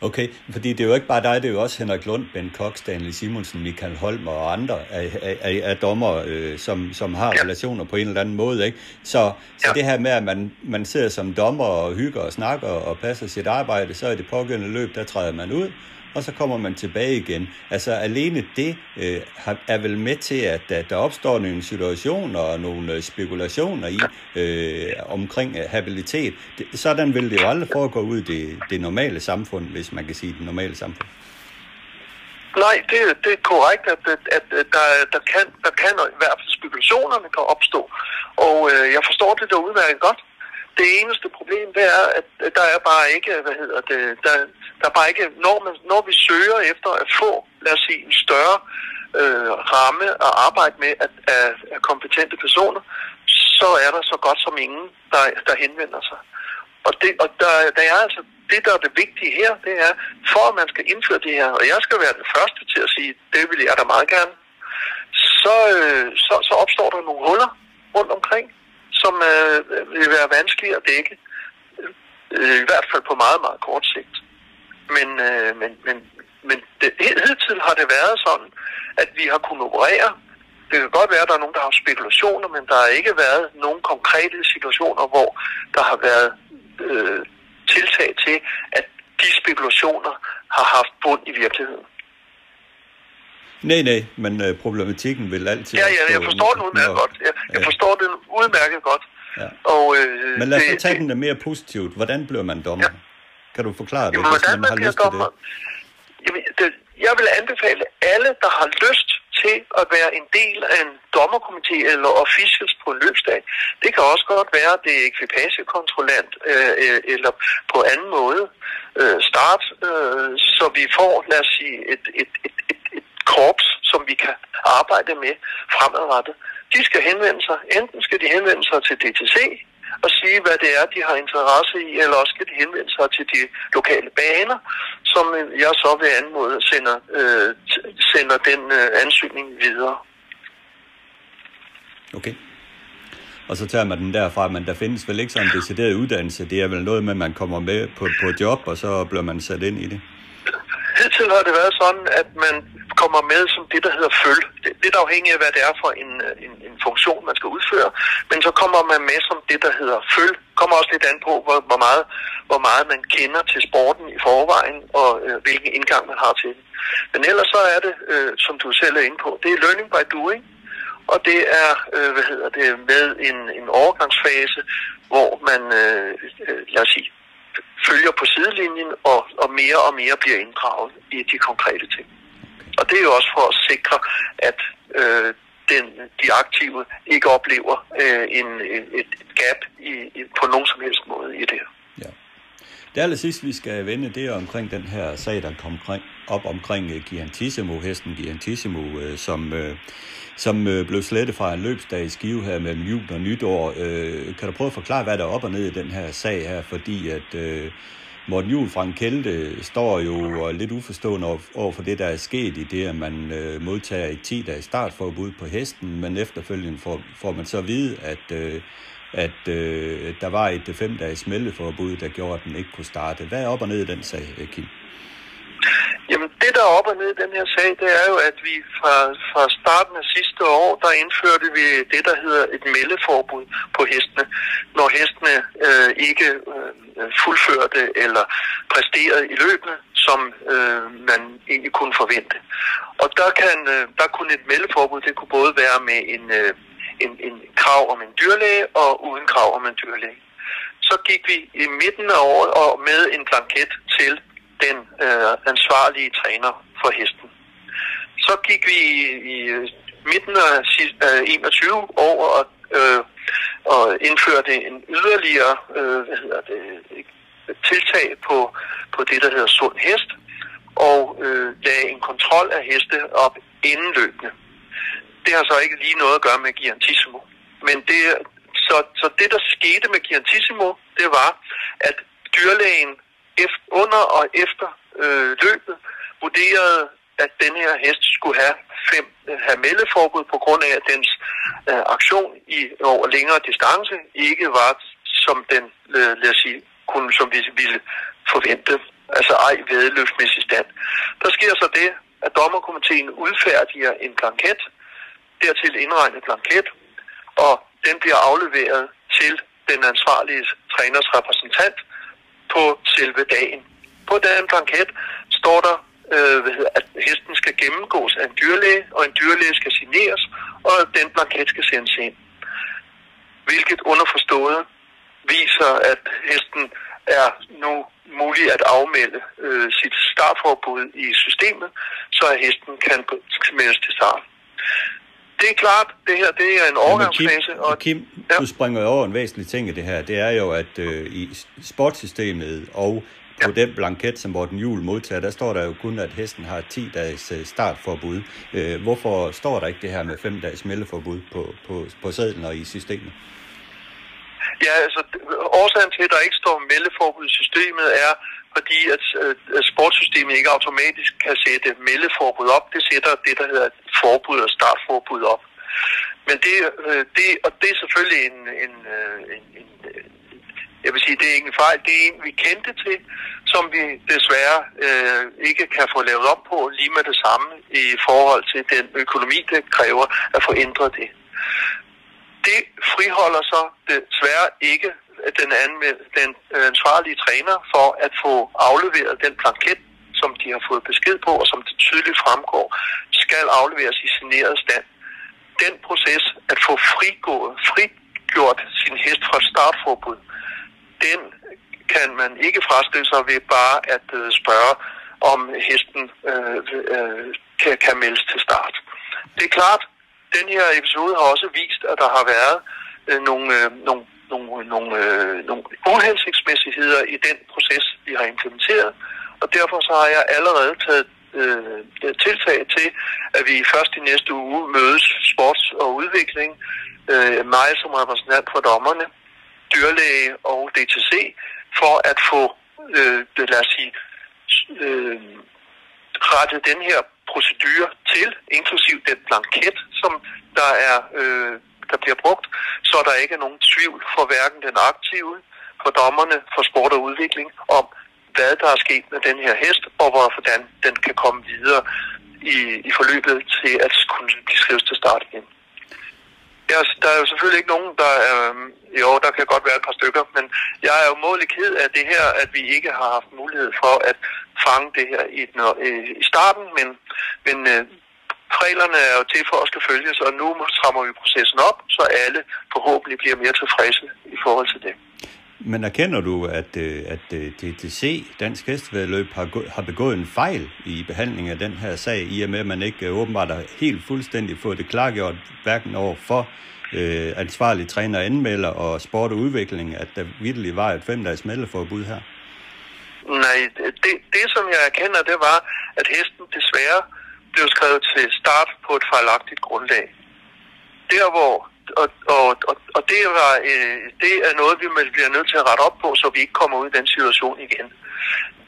Okay, fordi det er jo ikke bare dig, det er jo også Henrik Lund, Ben Cox, Stanley Simonsen, Michael Holm og andre af, af, af dommer, øh, som, som har ja. relationer på en eller anden måde. Ikke? Så, så ja. det her med, at man, man sidder som dommer og hygger og snakker og passer sit arbejde, så er det pågældende løb, der træder man ud, og så kommer man tilbage igen. Altså alene det øh, er vel med til, at, at der opstår nogle situationer og nogle øh, spekulationer i øh, omkring øh, habilitet. Det, sådan vil det jo aldrig foregå ud i det, det normale samfund, hvis man kan sige det normale samfund. Nej, det, det er korrekt, at, at, at der, der, kan, der kan i hvert fald spekulationerne kan opstå. Og øh, jeg forstår det der udmærket godt. Det eneste problem, det er, at der er bare ikke, hvad hedder det, der, der er bare ikke, når, man, når vi søger efter at få, lad os sige, en større øh, ramme at arbejde med af, af, af kompetente personer, så er der så godt som ingen, der, der henvender sig. Og, det, og der, der er altså det, der er det vigtige her, det er, for at man skal indføre det her, og jeg skal være den første til at sige, det vil jeg da meget gerne, så, øh, så, så opstår der nogle huller rundt omkring, som øh, vil være vanskelige at dække, øh, i hvert fald på meget, meget kort sigt. Men, øh, men, men, men det, hidtil har det været sådan, at vi har kunnet operere. Det kan godt være, at der er nogen, der har spekulationer, men der har ikke været nogen konkrete situationer, hvor der har været øh, tiltag til, at de spekulationer har haft bund i virkeligheden. Nej, nej, men øh, problematikken vil altid... Ja, ja, jeg forstår den udmærket godt. Jeg, jeg forstår den udmærket godt. Ja. Og, øh, men lad os det- tage den mere positivt. Hvordan bliver man dommer? Ja. Kan du forklare det, Jamen, hvordan man man har lyst til dommer? det? Jamen, det, jeg vil anbefale alle, der har lyst til at være en del af en dommerkomité eller officials på en løbsdag. Det kan også godt være, at det er ekvipagekontrollant øh, øh, eller på anden måde øh, start, øh, så vi får, lad os sige, et, et, et, et, et korps, som vi kan arbejde med fremadrettet. De skal henvende sig. Enten skal de henvende sig til DTC og sige, hvad det er, de har interesse i, eller også skal de henvende sig til de lokale baner, som jeg så ved anden måde sender, øh, sender den øh, ansøgning videre. Okay. Og så tager man den derfra, men der findes vel ikke sådan en decideret uddannelse. Det er vel noget med, at man kommer med på, på job, og så bliver man sat ind i det. Hidtil har det været sådan, at man kommer med som det, der hedder føl. Det er lidt afhængigt af, hvad det er for en, øh, en, en funktion, man skal udføre. Men så kommer man med som det, der hedder føl. kommer også lidt an på, hvor, hvor, meget, hvor meget man kender til sporten i forvejen, og øh, hvilken indgang man har til den. Men ellers så er det, øh, som du selv er inde på, det er learning by doing. Og det er, øh, hvad hedder det, med en, en overgangsfase, hvor man, øh, øh, lad os sige, følger på sidelinjen og, og mere og mere bliver inddraget i de konkrete ting. Og det er jo også for at sikre, at øh, den, de aktive ikke oplever øh, en, et, et gap i, i, på nogen som helst måde i det. Ja. Det aller sidste, vi skal vende, det er omkring den her sag, der kom omkring, op omkring uh, Giantissimo, hesten Giantissimo, uh, som, uh, som uh, blev slettet fra en løbsdag i Skive her mellem jul og nytår. Uh, kan du prøve at forklare, hvad der er op og ned i den her sag her? Fordi at uh, Morten Juhl fra Kelde står jo lidt uforstående over, for det, der er sket i det, at man øh, modtager et 10 dages startforbud på hesten, men efterfølgende får, får man så at vide, at uh, at øh, der var et 5 dages meldeforbud, der gjorde, at den ikke kunne starte. Hvad er op og ned i den sag, Kim? Der er op og ned i den her sag, det er jo, at vi fra, fra starten af sidste år, der indførte vi det, der hedder et meldeforbud på hestene, når hestene øh, ikke øh, fuldførte eller præsterede i løbene, som øh, man egentlig kunne forvente. Og der, kan, øh, der kunne et meldeforbud, det kunne både være med en, øh, en, en krav om en dyrlæge og uden krav om en dyrlæge. Så gik vi i midten af året og med en blanket til den øh, ansvarlige træner for hesten. Så gik vi i, i midten af øh, 21 over og, øh, og indførte en yderligere øh, hvad hedder det, tiltag på, på det, der hedder sund hest, og øh, lagde en kontrol af heste op inden løbende. Det har så ikke lige noget at gøre med Giantissimo. Men det, så, så det, der skete med Giantissimo, det var, at dyrlægen efter, under og efter øh, løbet vurderede, at den her hest skulle have, fem, øh, have meldeforbud på grund af, at dens øh, aktion i over længere distance ikke var, som den, øh, lad os sige, kunne, som vi ville forvente, altså ej vedløbsmæssig stand. Der sker så det, at dommerkomiteen udfærdiger en blanket, dertil indregnet blanket, og den bliver afleveret til den ansvarlige træners repræsentant på selve dagen. På den blanket står der, øh, at hesten skal gennemgås af en dyrlæge, og en dyrlæge skal signeres, og den blanket skal sendes ind. Hvilket underforstået viser, at hesten er nu mulig at afmelde øh, sit startforbud i systemet, så at hesten kan meldes til start. Det er klart, det her det er en overgangsfase. Ja, Kim, Kim ja. du springer over en væsentlig ting i det her. Det er jo, at øh, i sportssystemet og på ja. den blanket, som Morten Jul modtager, der står der jo kun, at hesten har 10 dages øh, startforbud. Øh, hvorfor står der ikke det her med 5 dages meldeforbud på, på, på sædlen og i systemet? Ja, altså årsagen til, at der ikke står meldeforbud i systemet, er, fordi at, øh, at sportssystemet ikke automatisk kan sætte meldeforbud op. Det sætter det, der hedder forbud og startforbud op. Men det, øh, det, og det er selvfølgelig en, en, øh, en, en jeg vil sige, det er ikke en fejl. Det er en, vi kendte til, som vi desværre øh, ikke kan få lavet op på lige med det samme i forhold til den økonomi, det kræver at få ændret det. Det friholder så desværre ikke den, anmeld, den øh, ansvarlige træner for at få afleveret den blanket, som de har fået besked på, og som det tydeligt fremgår, skal afleveres i signeret stand. Den proces at få frigået, frigjort sin hest fra startforbud, den kan man ikke fraskrive sig ved bare at øh, spørge, om hesten øh, øh, kan, kan meldes til start. Det er klart, den her episode har også vist, at der har været øh, nogle, øh, nogle, nogle, nogle, øh, nogle uhensigtsmæssigheder i den proces, vi har implementeret. Og derfor så har jeg allerede taget øh, tiltag til, at vi først i næste uge mødes sports- og udvikling, øh, mig som repræsentant for dommerne, dyrlæge og DTC, for at få, øh, lad os sige, øh, rettet den her procedure til, inklusiv den blanket, som der er øh, der bliver brugt, så der ikke er nogen tvivl for hverken den aktive, for dommerne, for sport og udvikling, om hvad der er sket med den her hest, og hvordan den kan komme videre i, i forløbet til at kunne blive skrevet til start igen. Ja, der er jo selvfølgelig ikke nogen, der er... Jo, der kan godt være et par stykker, men jeg er jo målig ked af det her, at vi ikke har haft mulighed for at fange det her i, i starten, men, men øh, reglerne er jo til for at skal følges, og nu strammer vi processen op, så alle forhåbentlig bliver mere tilfredse i forhold til det. Men erkender du, at, øh, at DTC, øh, Dansk Hestevedløb, har, har begået en fejl i behandlingen af den her sag, i og med, at man ikke øh, åbenbart har helt fuldstændig fået det klargjort, hverken over for øh, ansvarlige træner anmelder og sport og udvikling, at der virkelig var et femdags meldeforbud her? Nej, det, det som jeg erkender, det var, at hesten desværre blev skrevet til start på et fejlagtigt grundlag. Der hvor og, og, og, og det, var, øh, det er noget, vi bliver nødt til at rette op på, så vi ikke kommer ud i den situation igen.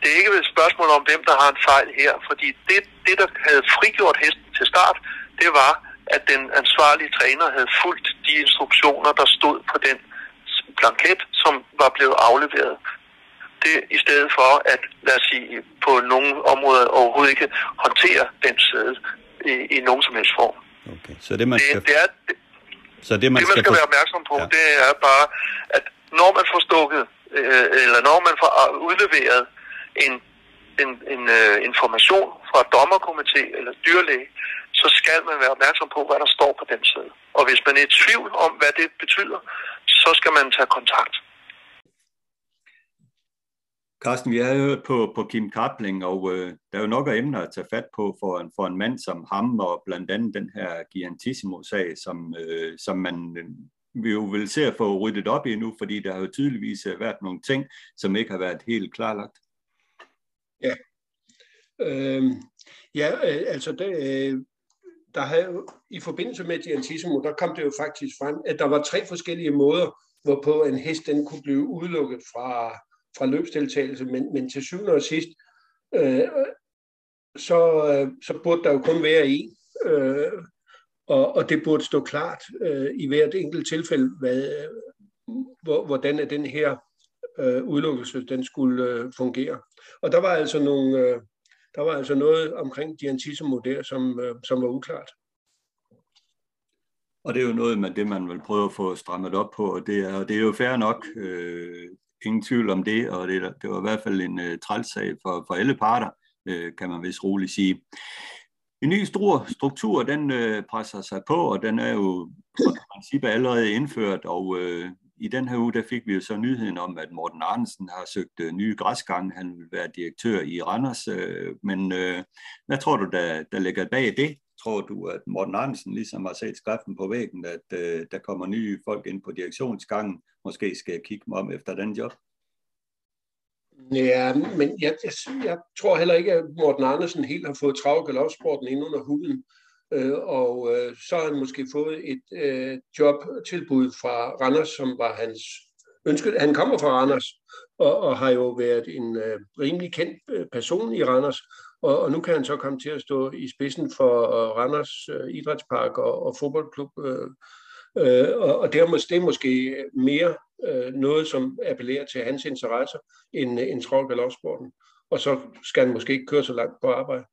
Det er ikke et spørgsmål om, hvem der har en fejl her, fordi det, det der havde frigjort hesten til start, det var, at den ansvarlige træner havde fulgt de instruktioner, der stod på den blanket, som var blevet afleveret. Det i stedet for at, lad os sige, på nogle områder overhovedet ikke håndtere den sæde i, i nogen som helst form. Okay. Så det, man skal... det, det er, det, så det, man, det, man skal, skal være opmærksom på, ja. det er bare, at når man får stukket, øh, eller når man får udleveret en, en, en øh, information fra dommerkomité eller dyrlæge, så skal man være opmærksom på, hvad der står på den side. Og hvis man er i tvivl om, hvad det betyder, så skal man tage kontakt. Carsten, vi har hørt på, på Kim Kapling, og øh, der er jo nok af emner at tage fat på for en, for en mand som ham, og blandt andet den her Giantissimo-sag, som, øh, som man øh, vi jo vil se at få ryddet op i nu, fordi der har jo tydeligvis øh, været nogle ting, som ikke har været helt klarlagt. Ja, øh, ja øh, altså det, øh, der har i forbindelse med Giantissimo, der kom det jo faktisk frem, at der var tre forskellige måder, hvorpå en hest den kunne blive udelukket fra fra løbsdeltagelse, men, men til syvende og sidst, øh, så, øh, så burde der jo kun være en, øh, og, og det burde stå klart øh, i hvert enkelt tilfælde, hvad, hvor, hvordan er den her øh, udelukkelse den skulle øh, fungere. Og der var altså nogle, øh, der var altså noget omkring Giantissimo der, som, øh, som var uklart. Og det er jo noget med det, man vil prøve at få strammet op på, og det er, det er jo fair nok. Øh, ingen tvivl om det, og det, det var i hvert fald en øh, uh, trælsag for, for alle parter, uh, kan man vist roligt sige. En ny stor struktur, den uh, presser sig på, og den er jo i princippet allerede indført, og uh, i den her uge, der fik vi jo så nyheden om, at Morten Arnsen har søgt øh, nye græsgange. Han vil være direktør i Randers. Øh, men øh, hvad tror du, der, der ligger bag det? Tror du, at Morten Andersen ligesom har set skriften på væggen, at øh, der kommer nye folk ind på direktionsgangen? Måske skal jeg kigge mig om efter den job? Ja, men jeg, jeg, jeg tror heller ikke, at Morten Andersen helt har fået travlt galopsporten ind under huden. Øh, og øh, så har han måske fået et øh, jobtilbud fra Randers, som var hans ønske. Han kommer fra Randers og, og har jo været en øh, rimelig kendt øh, person i Randers. Og, og nu kan han så komme til at stå i spidsen for øh, Randers øh, Idrætspark og, og fodboldklub. Øh, øh, og, og det, er måske, det er måske mere øh, noget, som appellerer til hans interesser, end, end travl Og så skal han måske ikke køre så langt på arbejde.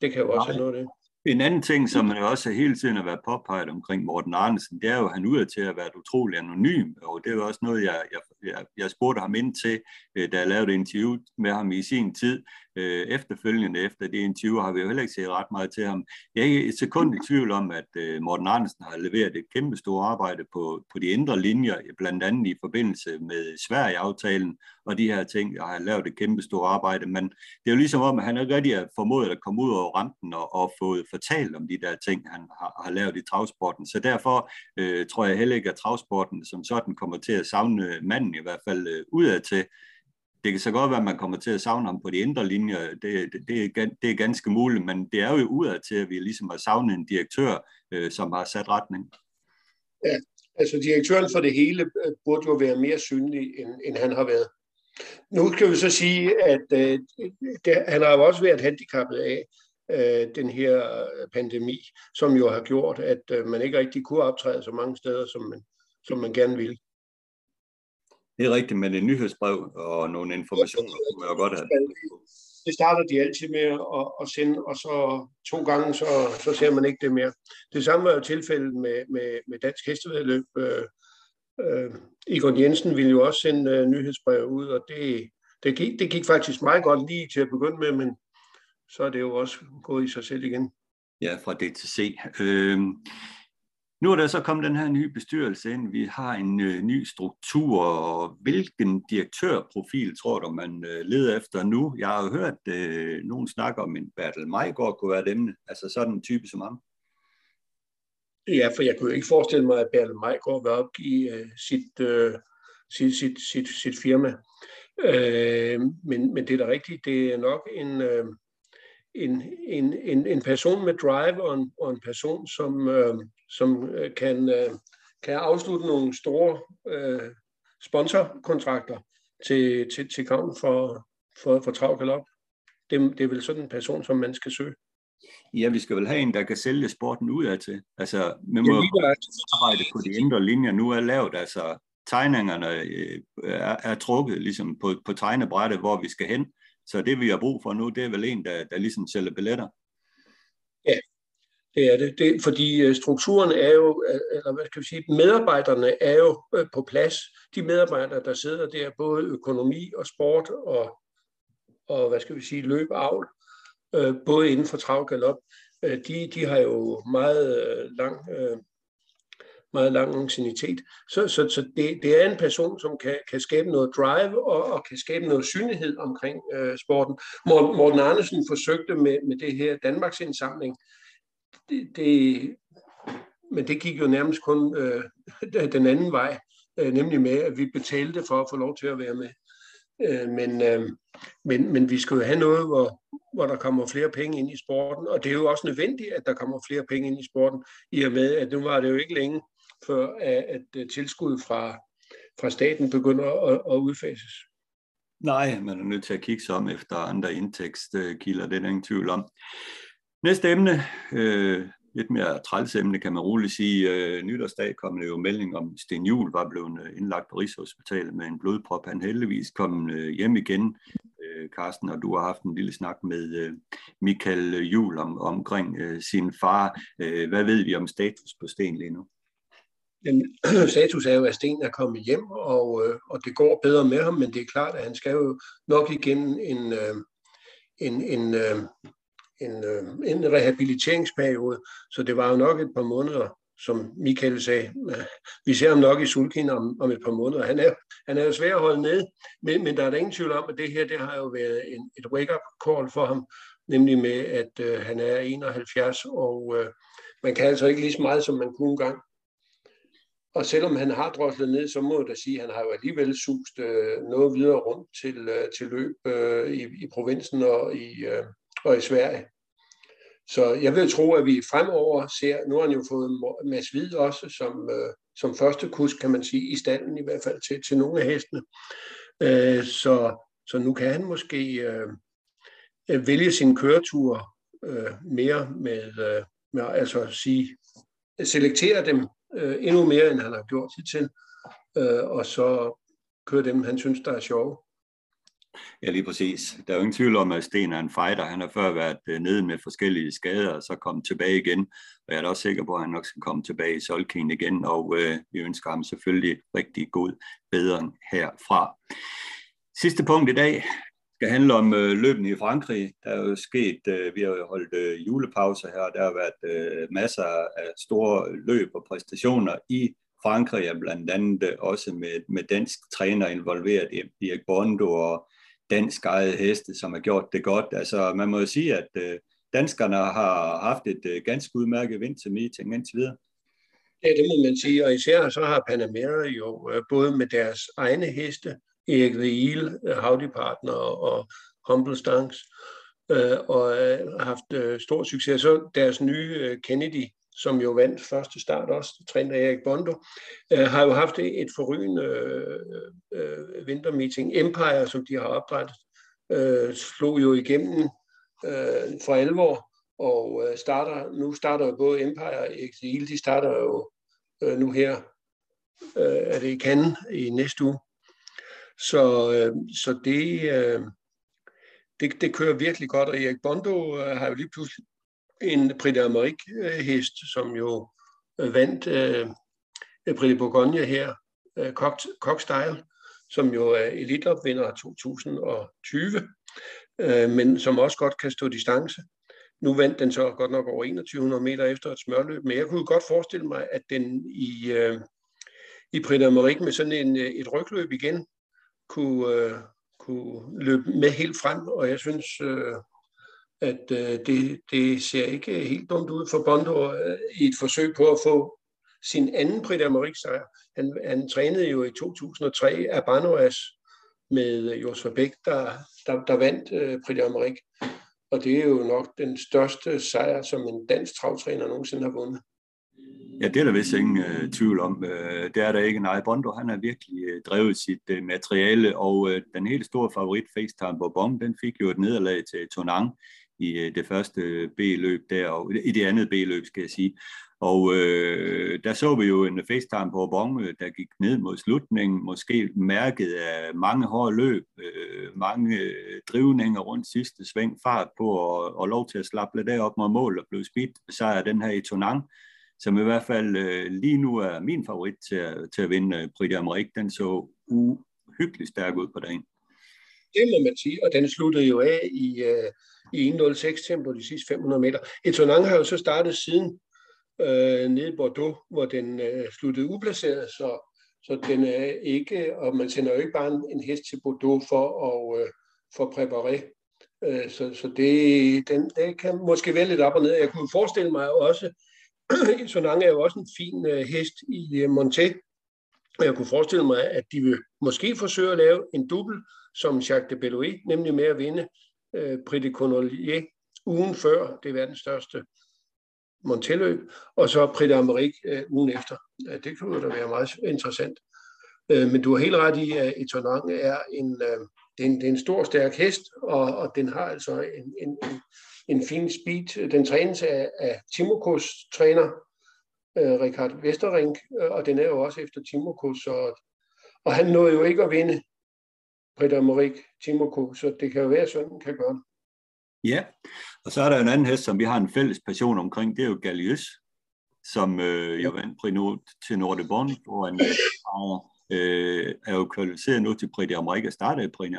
Det kan jo også have noget af det. En anden ting, som man også hele tiden har været påpeget omkring Morten Arnesen, det er jo, at han ud til at være utrolig anonym, og det er jo også noget, jeg, jeg, jeg, jeg spurgte ham ind til, øh, da jeg lavede et interview med ham i sin tid, øh, efterfølgende efter det interview, har vi jo heller ikke set ret meget til ham. Jeg er ikke et sekund i tvivl om, at øh, Morten Andersen har leveret et kæmpe stort arbejde på, på de indre linjer, blandt andet i forbindelse med Sverige-aftalen og de her ting, jeg har lavet et kæmpe stort arbejde, men det er jo ligesom om, at han ikke rigtig har formået at komme ud over rampen og, og fået fortalt om de der ting, han har, har lavet i travsporten. Så derfor øh, tror jeg heller ikke, at travsporten som sådan kommer til at savne manden i hvert fald øh, udad til det kan så godt være, at man kommer til at savne ham på de indre linjer. Det, det, det, er, det er ganske muligt, men det er jo udad til, at vi ligesom har savnet en direktør, øh, som har sat retning. Ja, altså direktøren for det hele øh, burde jo være mere synlig, end, end han har været. Nu kan vi så sige, at øh, det, han har jo også været handicappet af øh, den her øh, pandemi, som jo har gjort, at øh, man ikke rigtig kunne optræde så mange steder, som man, som man gerne ville. Det er rigtigt, men en nyhedsbrev og nogle informationer kunne man jo godt have. Det starter de altid med at, at sende, og så to gange, så, så ser man ikke det mere. Det samme var jo tilfældet med, med, med Dansk Hestevedløb. Øh, øh, Egon Jensen ville jo også sende øh, nyhedsbrev ud, og det, det, gik, det gik faktisk meget godt lige til at begynde med, men så er det jo også gået i sig selv igen. Ja, fra DTC. Øh, nu er der så kommet den her nye bestyrelse ind. Vi har en øh, ny struktur, og hvilken direktørprofil tror du, man øh, leder efter nu? Jeg har jo hørt øh, nogen snakke om en Bertel Majgaard kunne være et emne, altså sådan en type som ham. Ja, for jeg kunne ikke forestille mig, at Bertel Majgaard vil opgive øh, sit, øh, sit, sit, sit, sit firma. Øh, men, men det er da rigtigt, det er nok en... Øh, en, en, en, en person med drive og en, og en person, som, øh, som øh, kan, øh, kan afslutte nogle store øh, sponsorkontrakter til, til, til gavn for, for, for Trav Galop. Det, det er vel sådan en person, som man skal søge. Ja, vi skal vel have en, der kan sælge sporten ud af til. Altså, man må ja, arbejde på de indre linjer nu er lavet. Altså, tegningerne øh, er, er trukket ligesom på, på tegnebrættet, hvor vi skal hen. Så det, vi har brug for nu, det er vel en, der, der ligesom sælger billetter. Ja, det er det. det. Fordi øh, strukturen er jo, eller hvad skal vi sige, medarbejderne er jo øh, på plads. De medarbejdere, der sidder der, både økonomi og sport og, og hvad skal vi sige, løb og avl, øh, både inden for travgalop, de, de har jo meget lang meget lang ancienitet. Så, så, så det, det er en person, som kan, kan skabe noget drive og, og kan skabe noget synlighed omkring øh, sporten. Morten, Morten Andersen forsøgte med, med det her Danmarks indsamling. Det, det, men det gik jo nærmest kun øh, den anden vej, øh, nemlig med, at vi betalte for at få lov til at være med. Øh, men, øh, men, men vi skal jo have noget, hvor, hvor der kommer flere penge ind i sporten, og det er jo også nødvendigt, at der kommer flere penge ind i sporten, i og med, at nu var det jo ikke længe, før at at øh, tilskud fra, fra staten begynder at, at udfases. Nej, man er nødt til at kigge sig om efter andre indtægtskilder, det er der ingen tvivl om. Næste emne, øh, lidt mere trælsemne, kan man roligt sige. Øh, nytårsdag kom det jo melding om, at Sten Juhl var blevet øh, indlagt på Rigshospitalet med en blodprop. Han heldigvis kom øh, hjem igen, øh, Carsten, og du har haft en lille snak med øh, Michael Juhl om, omkring øh, sin far. Øh, hvad ved vi om status på Sten lige nu? Jamen, status er jo, at Sten er kommet hjem, og, øh, og det går bedre med ham, men det er klart, at han skal jo nok igennem en, øh, en, en, øh, en, øh, en rehabiliteringsperiode, så det var jo nok et par måneder, som Michael sagde, vi ser ham nok i sulkin om, om et par måneder. Han er, han er jo svær at holde ned, men, men der er der ingen tvivl om, at det her det har jo været en, et wake-up call for ham, nemlig med, at øh, han er 71, og øh, man kan altså ikke lige så meget, som man kunne engang. Og selvom han har droslet ned, så må jeg da sige, at han har jo alligevel sust øh, noget videre rundt til, øh, til løb øh, i, i provinsen og i, øh, og i Sverige. Så jeg vil tro, at vi fremover ser, nu har han jo fået Mads Hvid også som, øh, som første kus, kan man sige, i standen i hvert fald til, til nogle af hestene. Øh, så, så nu kan han måske øh, vælge sin køretur øh, mere med, øh, med altså sige, selektere dem øh, endnu mere, end han har gjort hidtil, øh, og så køre dem, han synes, der er sjove. Ja, lige præcis. Der er jo ingen tvivl om, at Sten er en fighter. Han har før været øh, nede med forskellige skader, og så kommet tilbage igen. Og jeg er da også sikker på, at han nok skal komme tilbage i Solking igen, og øh, vi ønsker ham selvfølgelig rigtig god bedring herfra. Sidste punkt i dag skal handle om øh, løbende i Frankrig. Der er jo sket, øh, vi har jo holdt øh, julepause her, der har været øh, masser af store løb og præstationer i Frankrig, og blandt andet øh, også med, med dansk træner involveret, Erik Bondo og dansk eget heste, som har gjort det godt. Altså, man må jo sige, at øh, danskerne har haft et øh, ganske udmærket vintermeeting indtil videre. Ja, det må man sige, og især så har Panamera jo øh, både med deres egne heste, Erik Veil, Howdy øh, Partner og Humble Stanks, øh, og øh, har haft øh, stor succes. Så deres nye øh, Kennedy som jo vandt første start også, træner Erik Bondo, øh, har jo haft et forrygende øh, øh, vintermeeting. Empire, som de har oprettet, øh, slog jo igennem øh, for alvor, og øh, starter, nu starter jo både Empire og Exil, de starter jo øh, nu her, øh, er det i Cannes i næste uge. Så, øh, så det, øh, det, det kører virkelig godt, og Erik Bondo øh, har jo lige pludselig en Prix d'Amérique øh, hest, som jo øh, vandt øh, Prix de Bourgogne her, øh, Cockstyle, som jo er elitopvinder 2020, øh, men som også godt kan stå distance. Nu vandt den så godt nok over 2100 meter efter et smørløb, men jeg kunne godt forestille mig, at den i, øh, i Prix d'Amérique med sådan en, øh, et rygløb igen kunne, øh, kunne løbe med helt frem, og jeg synes, øh, at øh, det, det ser ikke helt dumt ud for Bondo øh, i et forsøg på at få sin anden Prix d'Amérique sejr. Han, han trænede jo i 2003 af Banoas med Jos Bæk, der, der, der vandt øh, Prix d'Amérique. Og det er jo nok den største sejr, som en dansk travtræner nogensinde har vundet. Ja, det er der vist ingen øh, tvivl om. Øh, det er der ikke. Nej, Bondo han har virkelig øh, drevet sit øh, materiale, og øh, den helt store favorit, FaceTime Bourbon, den fik jo et nederlag til Tonang i øh, det første øh, B-løb der, og i det andet B-løb, skal jeg sige. Og øh, der så vi jo en FaceTime på Bon, øh, der gik ned mod slutningen, måske mærket af mange hårde løb, øh, mange øh, drivninger rundt sidste sving, fart på og, og lov til at slappe lidt op mod mål og blev spidt er den her i Tonang, som i hvert fald øh, lige nu er min favorit til at, til at vinde øh, Prix d'Amérique. Den så uhyggeligt stærk ud på dagen. Det må man sige, og den sluttede jo af i, øh, i 1.06 tempo de sidste 500 meter. Etonang har jo så startet siden øh, nede i Bordeaux, hvor den øh, sluttede uplaceret, så, så den er ikke, og man sender jo ikke bare en, en hest til Bordeaux for at øh, for præparere. Øh, så, så det, den, det kan måske være lidt op og ned. Jeg kunne forestille mig også, Etonang er jo også en fin øh, hest i øh, Monté, og jeg kunne forestille mig, at de vil måske forsøge at lave en dubbel som Jacques de Belloy, nemlig med at vinde øh, Prix de Cornelier ugen før, det er verdens største Montelløb, og så Prix d'Amérique øh, ugen efter. Ja, det kunne da være meget interessant. Øh, men du har helt ret i, at Etonang er en, øh, det er en, det er en stor, stærk hest, og, og den har altså en, en, en, en fin speed. Den trænes af, af Timokos træner, øh, Richard Vesterring, øh, og den er jo også efter Timokos, og, og han nåede jo ikke at vinde Britta Morik Timoko, så det kan jo være, sådan sønnen kan gøre Ja, og så er der en anden hest, som vi har en fælles passion omkring, det er jo Gallius, som øh, jo vandt Prix til Nord de Bon, hvor han øh, er jo kvalificeret nu til Prix d'Amérique, og startede Prix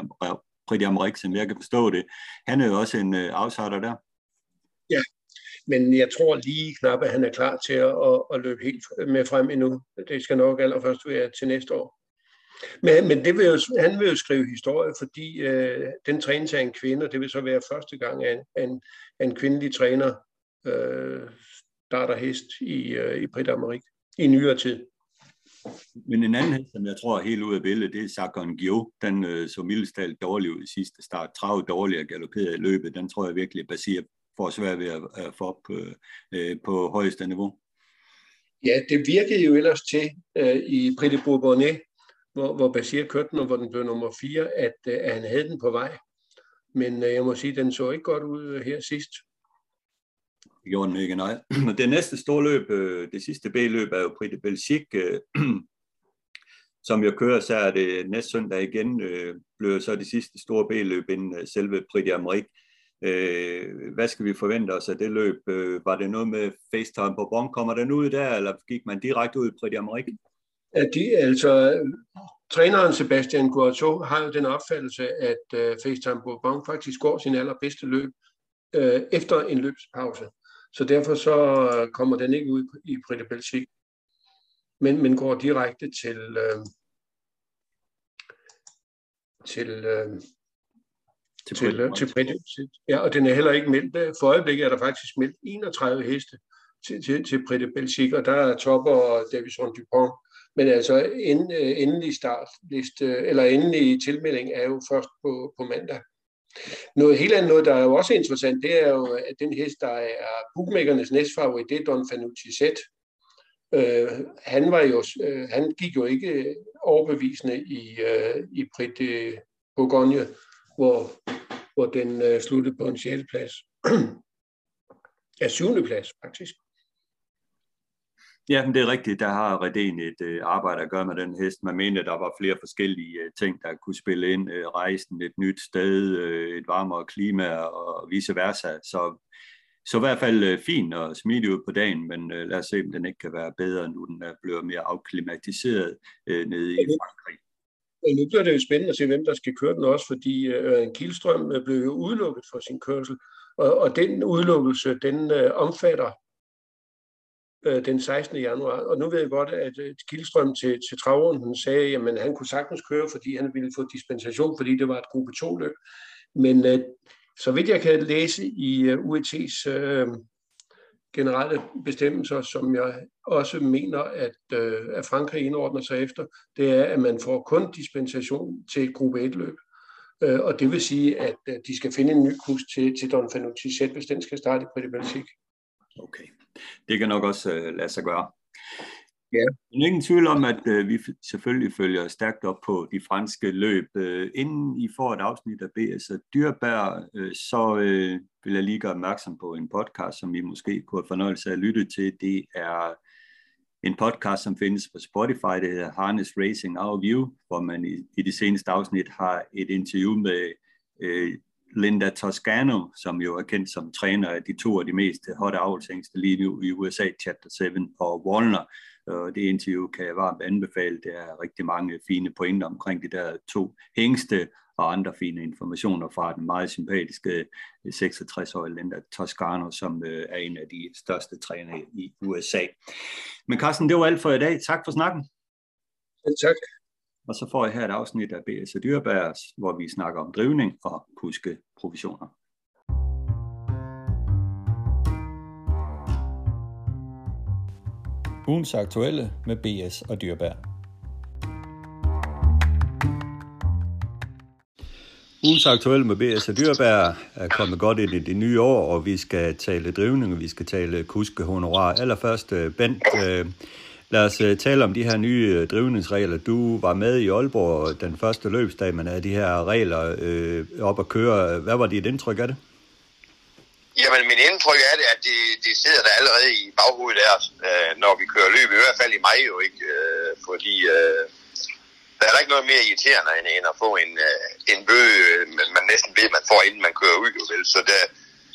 d'Amérique, som jeg kan forstå det. Han er jo også en øh, outsider der. Ja, men jeg tror lige knap, at han er klar til at, at, at løbe helt med frem endnu. Det skal nok allerførst være til næste år. Men, men det vil jo, han vil jo skrive historie, fordi øh, den trænes af en kvinde, og det vil så være første gang, at en, en, kvindelig træner øh, starter hest i, øh, i Prix d'Amérique i nyere tid. Men en anden hest, som jeg tror er helt ude af billedet, det er Sakon Gio. Den øh, så mildestalt dårlig ud i sidste start. travet dårlig og galopperede i løbet. Den tror jeg virkelig baserer får svært ved at, at få op på, øh, på højeste niveau. Ja, det virkede jo ellers til øh, i Prix de Bourbonnais, hvor, hvor Basir kørte den, og hvor den blev nummer 4, at, øh, at han havde den på vej. Men øh, jeg må sige, at den så ikke godt ud øh, her sidst. Det gjorde den ikke, nej. Det næste store løb, øh, det sidste B-løb, er jo Prix de Belgique, øh, som jeg kører, så er det næste søndag igen, øh, så det sidste store B-løb inden øh, selve Prix de Amérique. hvad skal vi forvente os af det løb? var det noget med FaceTime på Bonn? Kommer den ud der, eller gik man direkte ud i Prix de Amérique? At de, altså, træneren Sebastian Guarto har jo den opfattelse, at FaceTime FaceTime Bourbon faktisk går sin allerbedste løb efter en løbspause. Så derfor så kommer den ikke ud i Prix men, men går direkte til, øh, til, øh, til, til, øh, til Prix Ja, og den er heller ikke meldt. For øjeblikket er der faktisk meldt 31 heste til, til, til Prix de Belgique, og der er Topper og Davison Dupont. Men altså end, øh, endelig startliste, eller endelig tilmelding er jo først på, på mandag. Noget helt andet, noget, der er jo også interessant, det er jo, at den hest, der er bookmakernes næstfavorit, det er Don Fanucci Z. Øh, han, var jo, øh, han gik jo ikke overbevisende i, øh, i Prit de Bourgogne, hvor, hvor den øh, sluttede på en 6. plads. ja, 7. plads faktisk. Ja, men det er rigtigt. Der har Reden et øh, arbejde at gøre med den hest. Man mente, at der var flere forskellige øh, ting, der kunne spille ind. Øh, rejsen, et nyt sted, øh, et varmere klima og vice versa. Så, så i hvert fald øh, fint og smidig ud på dagen, men øh, lad os se, om den ikke kan være bedre, nu den er blevet mere afklimatiseret øh, nede i Frankrig. Og nu bliver det jo spændende at se, hvem der skal køre den også, fordi øh, Kielstrøm øh, blev jo udelukket for sin kørsel, og, og den udelukkelse, den øh, omfatter øh, den 16. januar. Og nu ved jeg godt, at øh, Kildstrøm til, til travrunden sagde, at han kunne sagtens køre, fordi han ville få dispensation, fordi det var et gruppe 2-løb. Men øh, så vidt jeg kan læse i øh, UET's øh, generelle bestemmelser, som jeg også mener, at, øh, at Frankrig indordner sig efter, det er, at man får kun dispensation til gruppe 1-løb. Øh, og det vil sige, at øh, de skal finde en ny kurs til, til Don Fanucci selv, hvis den skal starte i Prix Okay det kan nok også uh, lade sig gøre. Ja. Men ingen tvivl om, at uh, vi selvfølgelig følger stærkt op på de franske løb. Uh, inden I får et afsnit af BS og Dyrbær, uh, så uh, vil jeg lige gøre opmærksom på en podcast, som I måske kunne have fornøjelse af at lytte til. Det er en podcast, som findes på Spotify, det hedder Harness Racing Our View, hvor man i, i det seneste afsnit har et interview med uh, Linda Toscano, som jo er kendt som træner af de to af de mest hotte avlshængste lige nu i USA, Chapter 7 og Wallner. Og det interview kan jeg varmt anbefale. Der er rigtig mange fine pointer omkring de der to hængste og andre fine informationer fra den meget sympatiske øh, 66-årige Linda Toscano, som øh, er en af de største trænere i USA. Men Carsten, det var alt for i dag. Tak for snakken. Tak. Og så får jeg her et afsnit af BS og Dyrebærs, hvor vi snakker om drivning og kuske provisioner. Ugens aktuelle med BS og Dyrbær. Ugens aktuelle med BS og Dyrbær er kommet godt ind i det nye år, og vi skal tale drivning, og vi skal tale kuske honorar. Allerførst, øh, Bent, øh, Lad os øh, tale om de her nye øh, drivningsregler. Du var med i Aalborg øh, den første løbsdag, man havde de her regler øh, op at køre. Hvad var dit indtryk af det? Jamen, min indtryk er det, at det, det sidder der allerede i baghovedet der, uh, når vi kører løb, i hvert fald i mig jo ikke, fordi øh, der er ikke noget mere irriterende end, end at få en, uh, en bøde, man næsten ved, man får, inden man kører ud, jo vel. Så det,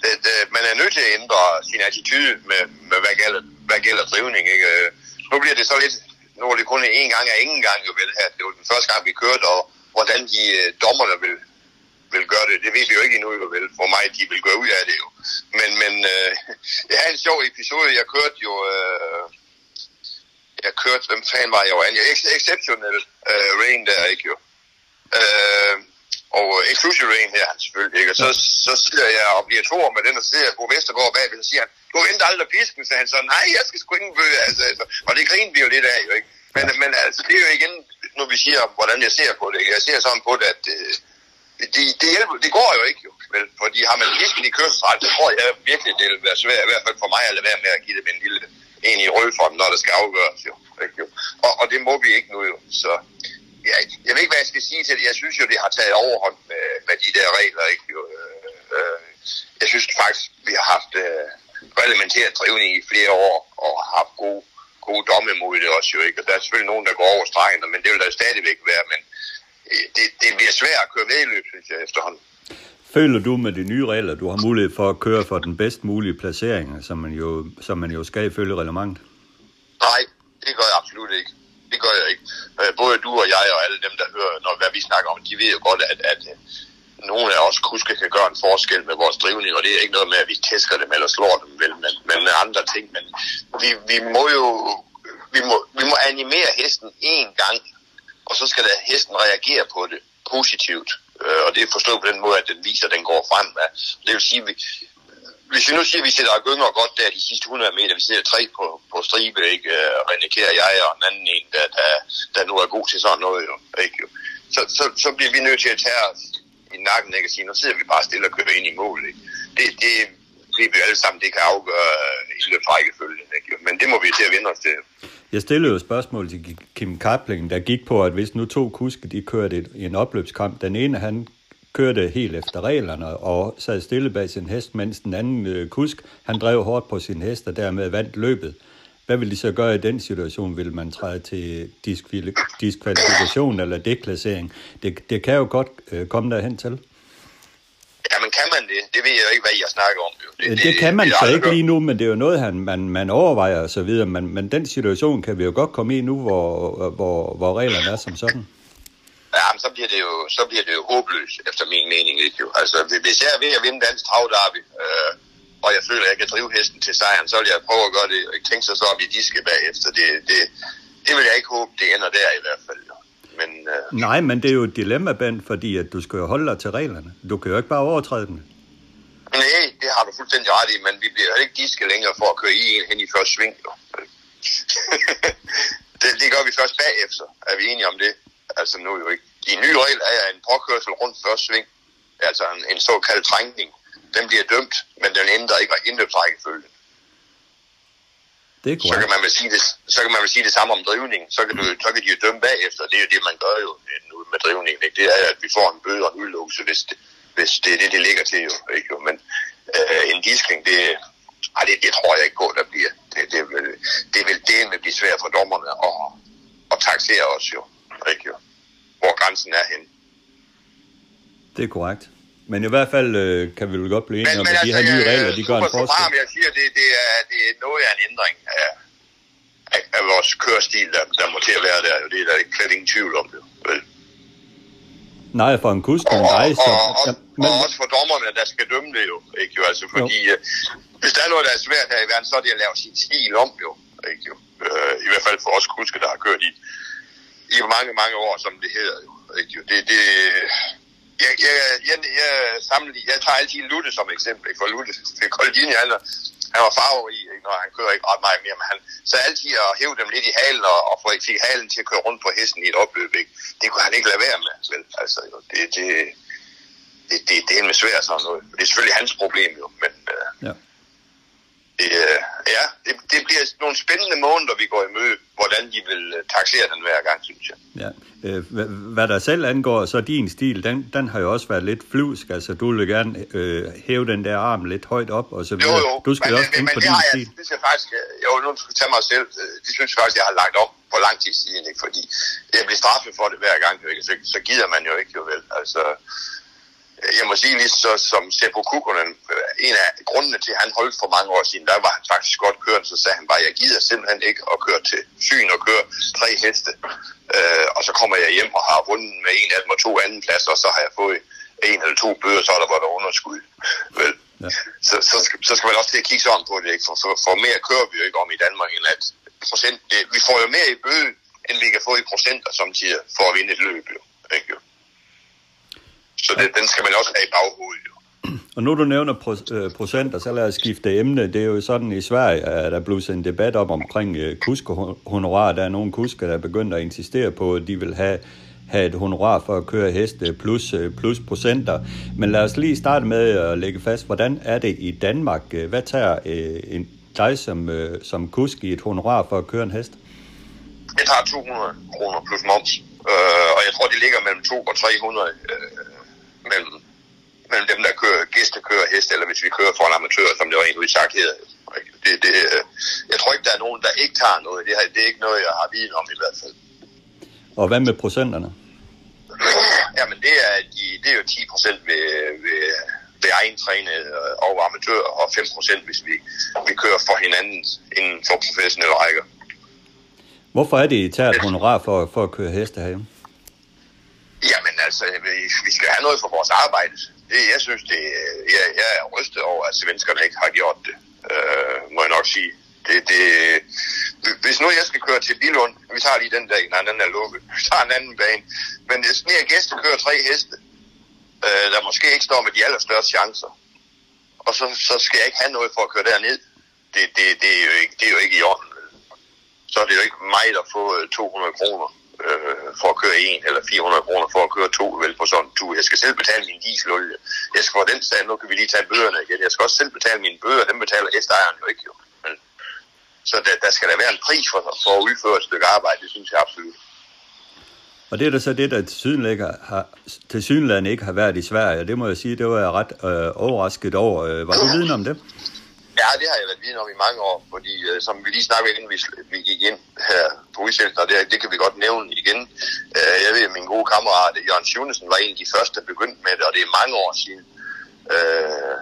det, det, man er nødt til at ændre sin attitude med, med hvad, gælder, hvad gælder drivning, ikke? Nu bliver det så lidt, nu er det kun en gang af ingen gang jo vel her. Det var den første gang, vi kørte, og hvordan de øh, dommerne vil, vil gøre det. Det ved vi jo ikke endnu, jo vel. hvor mig, de vil gå ud af det jo. Men, men øh, jeg havde en sjov episode. Jeg kørte jo... Øh, jeg kørte, hvem fanden var jeg jo an? Exceptional øh, Rain der, ikke jo? Øh, og uh, Exclusive Rain her, han selvfølgelig, ikke? Og så, så sidder jeg og bliver to med den, og så sidder jeg på Vestergaard bagved, og så siger han, du venter aldrig pisken, så han så, nej, jeg skal sgu ikke bøge, altså, altså, og det griner vi jo lidt af, jo, ikke? Men, men altså, det er jo igen, når vi siger, hvordan jeg ser på det, ikke? jeg ser sådan på det, at øh, det, det, hjælper, det går jo ikke, jo, vel? Fordi har man pisken i kørselsret, så tror jeg virkelig, det vil være svært, i hvert fald for mig, at lade være med at give det med en lille en i rødform, når der skal afgøres, jo. Ikke, jo? Og, og det må vi ikke nu, jo. Så ja, jeg ved ikke, hvad jeg skal sige til det. Jeg synes jo, det har taget overhånd med, med de der regler. Ikke? Jo, øh, øh, jeg synes faktisk, vi har haft øh, reglementeret drivning i flere år, og har haft gode, gode domme imod det også jo ikke. Og der er selvfølgelig nogen, der går over stregen, men det vil der stadigvæk være. Men øh, det, det bliver svært at køre vedløb, synes jeg, efterhånden. Føler du med de nye regler, du har mulighed for at køre for den bedst mulige placering, som man jo, som man jo skal ifølge reglementet? Nej, det gør jeg absolut ikke det gør jeg ikke. Øh, både du og jeg og alle dem, der hører, når, hvad vi snakker om, de ved jo godt, at, at øh, nogle af os kuske kan gøre en forskel med vores drivning, og det er ikke noget med, at vi tæsker dem eller slår dem, vel, men, men med andre ting. Men vi, vi må jo vi må, vi må animere hesten én gang, og så skal der hesten reagere på det positivt. Øh, og det er forstået på den måde, at den viser, at den går frem. Det vil sige, at vi, hvis vi nu siger, at vi sætter gynger godt der de sidste 100 meter, vi sidder tre på, på stribe, ikke? Øh, René Kjær, jeg og en anden en, der, der, der nu er god til sådan noget, jo, ikke? Så, så, så bliver vi nødt til at tage os i nakken, ikke? Og sige, nu sidder vi bare stille og kører ind i mål, ikke? Det, det ved vi alle sammen, det kan afgøre øh, i løbet rækkefølgen, ikke? Men det må vi til at vende os til. Jeg stillede jo et spørgsmål til Kim Kapling, der gik på, at hvis nu to kuske, de kørte i en opløbskamp, den ene han kørte helt efter reglerne og sad stille bag sin hest, mens den anden øh, kusk, han drev hårdt på sin hest og dermed vandt løbet. Hvad vil de så gøre i den situation? Vil man træde til diskvalifikation eller deklassering? Det, det kan jo godt øh, komme derhen til. Jamen kan man det? Det ved jeg jo ikke, hvad jeg snakker om. Det, det, det kan man det, så ikke lige nu, men det er jo noget, han, man, man overvejer videre. Men, men den situation kan vi jo godt komme i nu, hvor, hvor, hvor reglerne er som sådan. Ja, men så bliver det jo, så bliver det jo håbløst, efter min mening. Ikke? Jo. Altså, hvis jeg er ved at vinde dansk travdarby, øh, og jeg føler, at jeg kan drive hesten til sejren, så vil jeg prøve at gøre det, og ikke tænke sig så op i diske bagefter. Det, det, det vil jeg ikke håbe, det ender der i hvert fald. Jo. Men, øh, Nej, men det er jo et dilemma, Ben, fordi at du skal jo holde dig til reglerne. Du kan jo ikke bare overtræde dem. Nej, det har du fuldstændig ret i, men vi bliver jo ikke diske længere for at køre i en hen i første sving. Jo. det, det gør vi først bagefter. Er vi enige om det? Altså nu jo ikke. De nye regler er en påkørsel rundt første sving, altså en, en såkaldt trængning. Den bliver dømt, men den ændrer ikke indløbsrækkefølgen. Det er så kan man vel sige det, så kan man vel sige det samme om drivning. Så kan, du, så kan de jo dømme bagefter. Det er jo det, man gør jo nu med drivning. Ikke? Det er, at vi får en bøde og en udlukkelse, hvis det, hvis det er det, det ligger til. Jo, ikke? Men øh, en diskling, det, ej, det, det, tror jeg ikke på, der bliver. Det, det, vil, det vil det vil blive svært for dommerne at, at taxere os jo. Ikke? Jo hvor grænsen er hen. Det er korrekt. Men i hvert fald øh, kan vi vel godt blive enige om, at altså, de her nye regler, de gør en forskel. Men jeg siger, det, det, er, det er noget af en ændring af, af, af vores kørestil, der, der må til at være der. Det er der ikke ingen tvivl om det. Vel? Nej, for en kusk, en dig, så... Og, og, ja, men... og også for dommerne, der skal dømme det jo. Ikke, jo? Altså, fordi jo. Øh, hvis der er noget, der er svært her i verden, så er det at lave sin stil om jo. Ikke, jo? Øh, I hvert fald for os kuske, der har kørt i i mange, mange år, som det hedder jo. Ikke? Det, det, jeg, jeg, jeg, jeg, sammenlig, jeg tager altid Lutte som eksempel, for Lutte, det Koldini, han, han var farverig, ikke? når han kører ikke ret meget mere, men han så altid at hæve dem lidt i halen og, og få fik halen til at køre rundt på hesten i et opløb. Ikke? Det kunne han ikke lade være med. Vel? Altså, jo, det, det, det, det, det er med svært sådan noget. Det er selvfølgelig hans problem jo, men øh, ja det, øh, ja, det, det bliver nogle spændende måneder, vi går i møde, hvordan de vil øh, taxere den hver gang, synes jeg. Ja. Øh, hvad der selv angår, så din stil, den, den har jo også været lidt flyvsk. Altså, du vil gerne øh, hæve den der arm lidt højt op, og så videre. Jo, jo. Du skal men, også tænke men, på det din har jeg, stil. Det skal faktisk, øh, jo, nu skal jeg tage mig selv. Det synes jeg faktisk, jeg har lagt op på lang tid siden, ikke? fordi jeg bliver straffet for det hver gang, ikke? Så, så gider man jo ikke, jo vel. Altså, jeg må sige, lige så som Seppo Kukonen, en af grundene til, at han holdt for mange år siden, der var han faktisk godt kørt, så sagde han bare, jeg gider simpelthen ikke at køre til Fyn og køre tre heste, øh, og så kommer jeg hjem og har vundet med en af dem og to anden plads, og så har jeg fået en eller to bøder, så er der bare der underskud. Vel? Ja. Så, så, skal, så skal man også til at kigge sådan på det, ikke? For, for, for mere kører vi jo ikke om i Danmark, end at procent, det, vi får jo mere i bøde, end vi kan få i procenter samtidig for at vinde et løb. Jo. Ikke? Så det, den skal man også have i baghovedet. Jo. Og nu du nævner øh, procenter, så lad os skifte emne. Det er jo sådan i Sverige, at der blevet en debat op omkring øh, kuskehonorar. Der er nogle kusker, der er begyndt at insistere på, at de vil have, have et honorar for at køre heste plus, øh, plus procenter. Men lad os lige starte med at lægge fast, hvordan er det i Danmark? Hvad tager en, dig som, som kusk i et honorar for at køre en hest? Jeg tager 200 kroner plus moms, og jeg tror, de ligger mellem 2 og 300 mellem mellem dem, der kører, gæstekører hest, eller hvis vi kører for en amatør, som det var egentlig sagt her. Det, det, øh, jeg tror ikke, der er nogen, der ikke tager noget. Det, her, det er ikke noget, jeg har viden om i hvert fald. Og hvad med procenterne? Jamen, det er, de, det er jo 10 procent ved, ved, ved egen træne og amatør, og 5 procent, hvis vi, vi kører for hinanden inden for professionelle rækker. Hvorfor er det, I tager et honorar for, for at køre heste herhjemme? Altså, vi skal have noget for vores arbejde. Det, jeg synes, det, jeg, jeg er rystet over, at svenskerne ikke har gjort det, øh, må jeg nok sige. Det, det, hvis nu jeg skal køre til Bilund, vi tager lige den der, nej, den er lukket, vi tager en anden bane, men hvis ni gæster kører tre heste, øh, der måske ikke står med de allerstørste chancer, og så, så skal jeg ikke have noget for at køre derned, det, det, det, er, jo ikke, det er jo ikke i orden. Så er det jo ikke mig, der får 200 kroner øh, for at køre en, eller 400 kroner for at køre to, vel på sådan en tur. Jeg skal selv betale min dieselolie. Jeg skal få den stand, nu kan vi lige tage bøgerne igen. Jeg skal også selv betale mine bøger, dem betaler hestejeren jo ikke jo. Men, så der, der skal der være en pris for, for at udføre et stykke arbejde, det synes jeg absolut. Og det er da så det, der til har, ikke har været i Sverige, og det må jeg sige, det var jeg ret øh, overrasket over. Øh, var du viden om det? Ja, det har jeg været viden om i mange år, fordi øh, som vi lige snakkede inden vi, vi gik ind her på udsendelsen, og det, det kan vi godt nævne igen. Øh, jeg ved, at min gode kammerat Jørgen Sjunesen var en af de første, der begyndte med det, og det er mange år siden. Øh,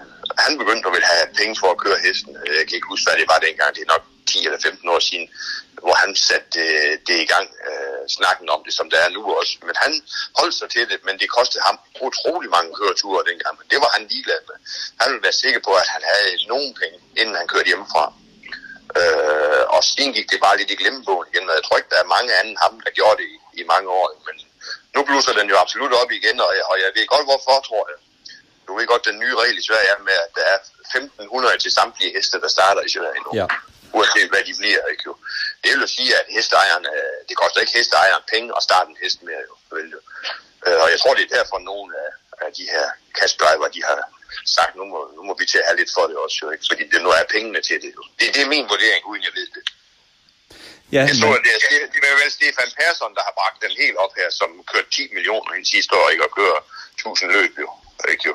han begyndte at ville have penge for at køre hesten. Jeg kan ikke huske, hvad det var dengang. Det er nok 10 eller 15 år siden, hvor han satte det, det i gang, øh, snakken om det, som der er nu også. Men han holdt sig til det, men det kostede ham utrolig mange køreture dengang. Men det var han ligeglad med. Han ville være sikker på, at han havde nogen penge, inden han kørte hjemmefra. Øh, og siden gik det bare lidt i glemmebogen igen, og jeg tror ikke, der er mange andre ham, der gjorde det i, i mange år. Men nu blusser den jo absolut op igen, og jeg, og jeg ved godt, hvorfor, tror jeg. Du ved godt, den nye regel i Sverige er med, at der er 1500 til samtlige heste, der starter i Sverige nu. Ja uanset hvad de bliver. Ikke, jo. Det vil jo sige, at hesteejeren, øh, det koster ikke hesteejeren penge at starte en hest mere. Jo, vel, jo. Øh, og jeg tror, det er derfor nogle af, af de her kastdriver, de har sagt, nu må, nu må vi til at have lidt for det også, jo, ikke? fordi det nu er pengene til det. Jo. Det, det er min vurdering, uden jeg ved det. Ja, jeg så, men... det, er, det er vel Stefan Persson, der har bragt den helt op her, som kørte 10 millioner i sidste år, ikke? og kører 1000 løb, jo. Ikke, jo.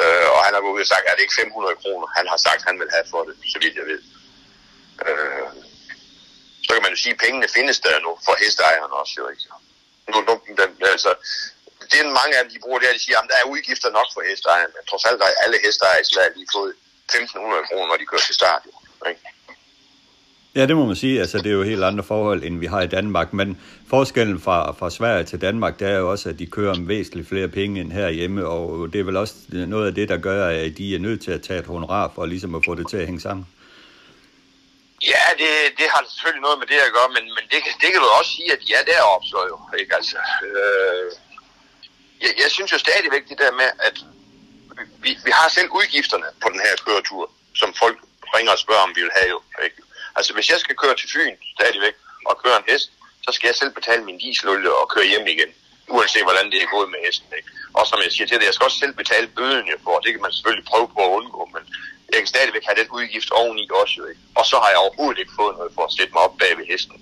Øh, og han har gået ud og sagt, at det ikke 500 kroner, han har sagt, at han vil have for det, så vidt jeg ved. Øh, så kan man jo sige, at pengene findes der nu for hesteejerne også. Jo, ikke? Nu, nu, den, altså, det er mange af dem, de bruger det, at de siger, at der er udgifter nok for hesteejerne, men trods alt har alle hesteejere i Sverige lige fået 1.500 kroner, når de kører til start. Jo, ikke? Ja, det må man sige. Altså, det er jo helt andre forhold, end vi har i Danmark. Men forskellen fra, fra Sverige til Danmark, det er jo også, at de kører om væsentligt flere penge end herhjemme, og det er vel også noget af det, der gør, at de er nødt til at tage et honorar for ligesom at få det til at hænge sammen. Ja, det, det har selvfølgelig noget med det at gøre, men, men det, det kan du også sige, at de er deroppe så jo. Ikke? Altså, øh, jeg, jeg synes jo stadigvæk det der med, at vi, vi har selv udgifterne på den her køretur, som folk ringer og spørger, om vi vil have jo. Ikke? Altså hvis jeg skal køre til Fyn stadigvæk og køre en hest, så skal jeg selv betale min dieselolie og køre hjem igen, uanset hvordan det er gået med hesten. Ikke? Og som jeg siger til det, jeg skal også selv betale bøden jo for, det kan man selvfølgelig prøve på at undgå, men jeg kan stadigvæk have den udgift oveni også jo ikke. Og så har jeg overhovedet ikke fået noget for at sætte mig op bag ved hesten.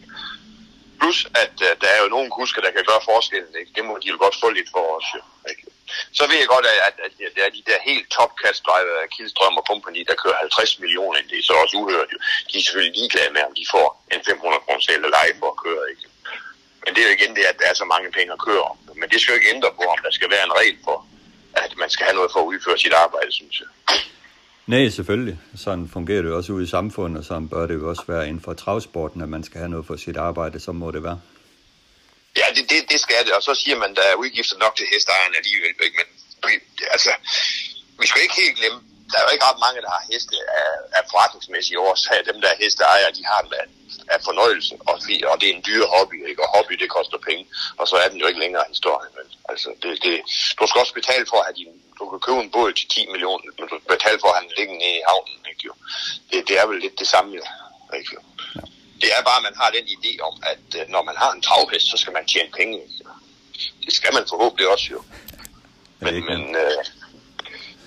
Plus, at uh, der er jo nogle kusker, der kan gøre forskellen. Ikke? Det må de jo godt få lidt for os. Jo, ikke? Så ved jeg godt, at, at, at, det er de der helt top af Kildstrøm og kompagni, der kører 50 millioner. Det er så også uhørt. Jo. De er selvfølgelig ligeglade med, om de får en 500 kroner eller leje for at køre. Ikke? Men det er jo igen det, at der er så mange penge at køre om. Men det skal jo ikke ændre på, om der skal være en regel for, at man skal have noget for at udføre sit arbejde, synes jeg. Nej, selvfølgelig. Sådan fungerer det jo også ude i samfundet, og sådan bør det jo også være inden for travsporten, at man skal have noget for sit arbejde, så må det være. Ja, det, det, det skal det, og så siger man, at der er udgifter nok til hesteejerne alligevel, ikke? men altså, vi skal ikke helt glemme, der er jo ikke ret mange, der har heste af, af forretningsmæssige årsager. Dem, der er hesteejere, de har dem af, af fornøjelse, og, og det er en dyre hobby, ikke? og hobby, det koster penge, og så er den jo ikke længere historie. Men, altså, det, det, du skal også betale for at have din, du kan købe en båd til 10 millioner, men du skal betale for at have den liggende i havnen. Ikke, jo? Det, det er vel lidt det samme, jo. Ikke, jo? Det er bare, at man har den idé om, at øh, når man har en travhest, så skal man tjene penge. Ikke? Det skal man forhåbentlig også jo. Men, men øh,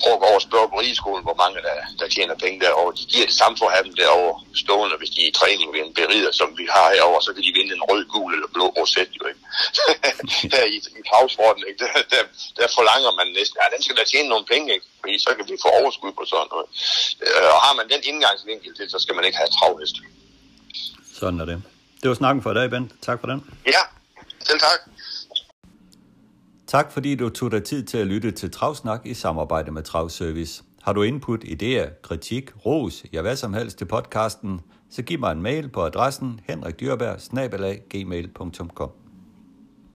prøv at over og spørge på rigeskolen, hvor mange der, der tjener penge derovre. De giver det samme for at have dem derovre stående, hvis de er i træning ved en berider, som vi har herovre, så kan de vinde en rød, gul eller blå roset, jo ikke? Her i, i travsporten, ikke? Der, der, der, forlanger man næsten, ja, den skal da tjene nogle penge, ikke? Fordi så kan vi få overskud på sådan noget. Øh, og har man den indgangsvinkel til, så skal man ikke have travhest. Sådan er det. Det var snakken for i dag, Ben. Tak for den. Ja, selv tak. Tak fordi du tog dig tid til at lytte til Travsnak i samarbejde med Travservice. Har du input, idéer, kritik, ros, ja hvad som helst til podcasten, så giv mig en mail på adressen henrikdyrberg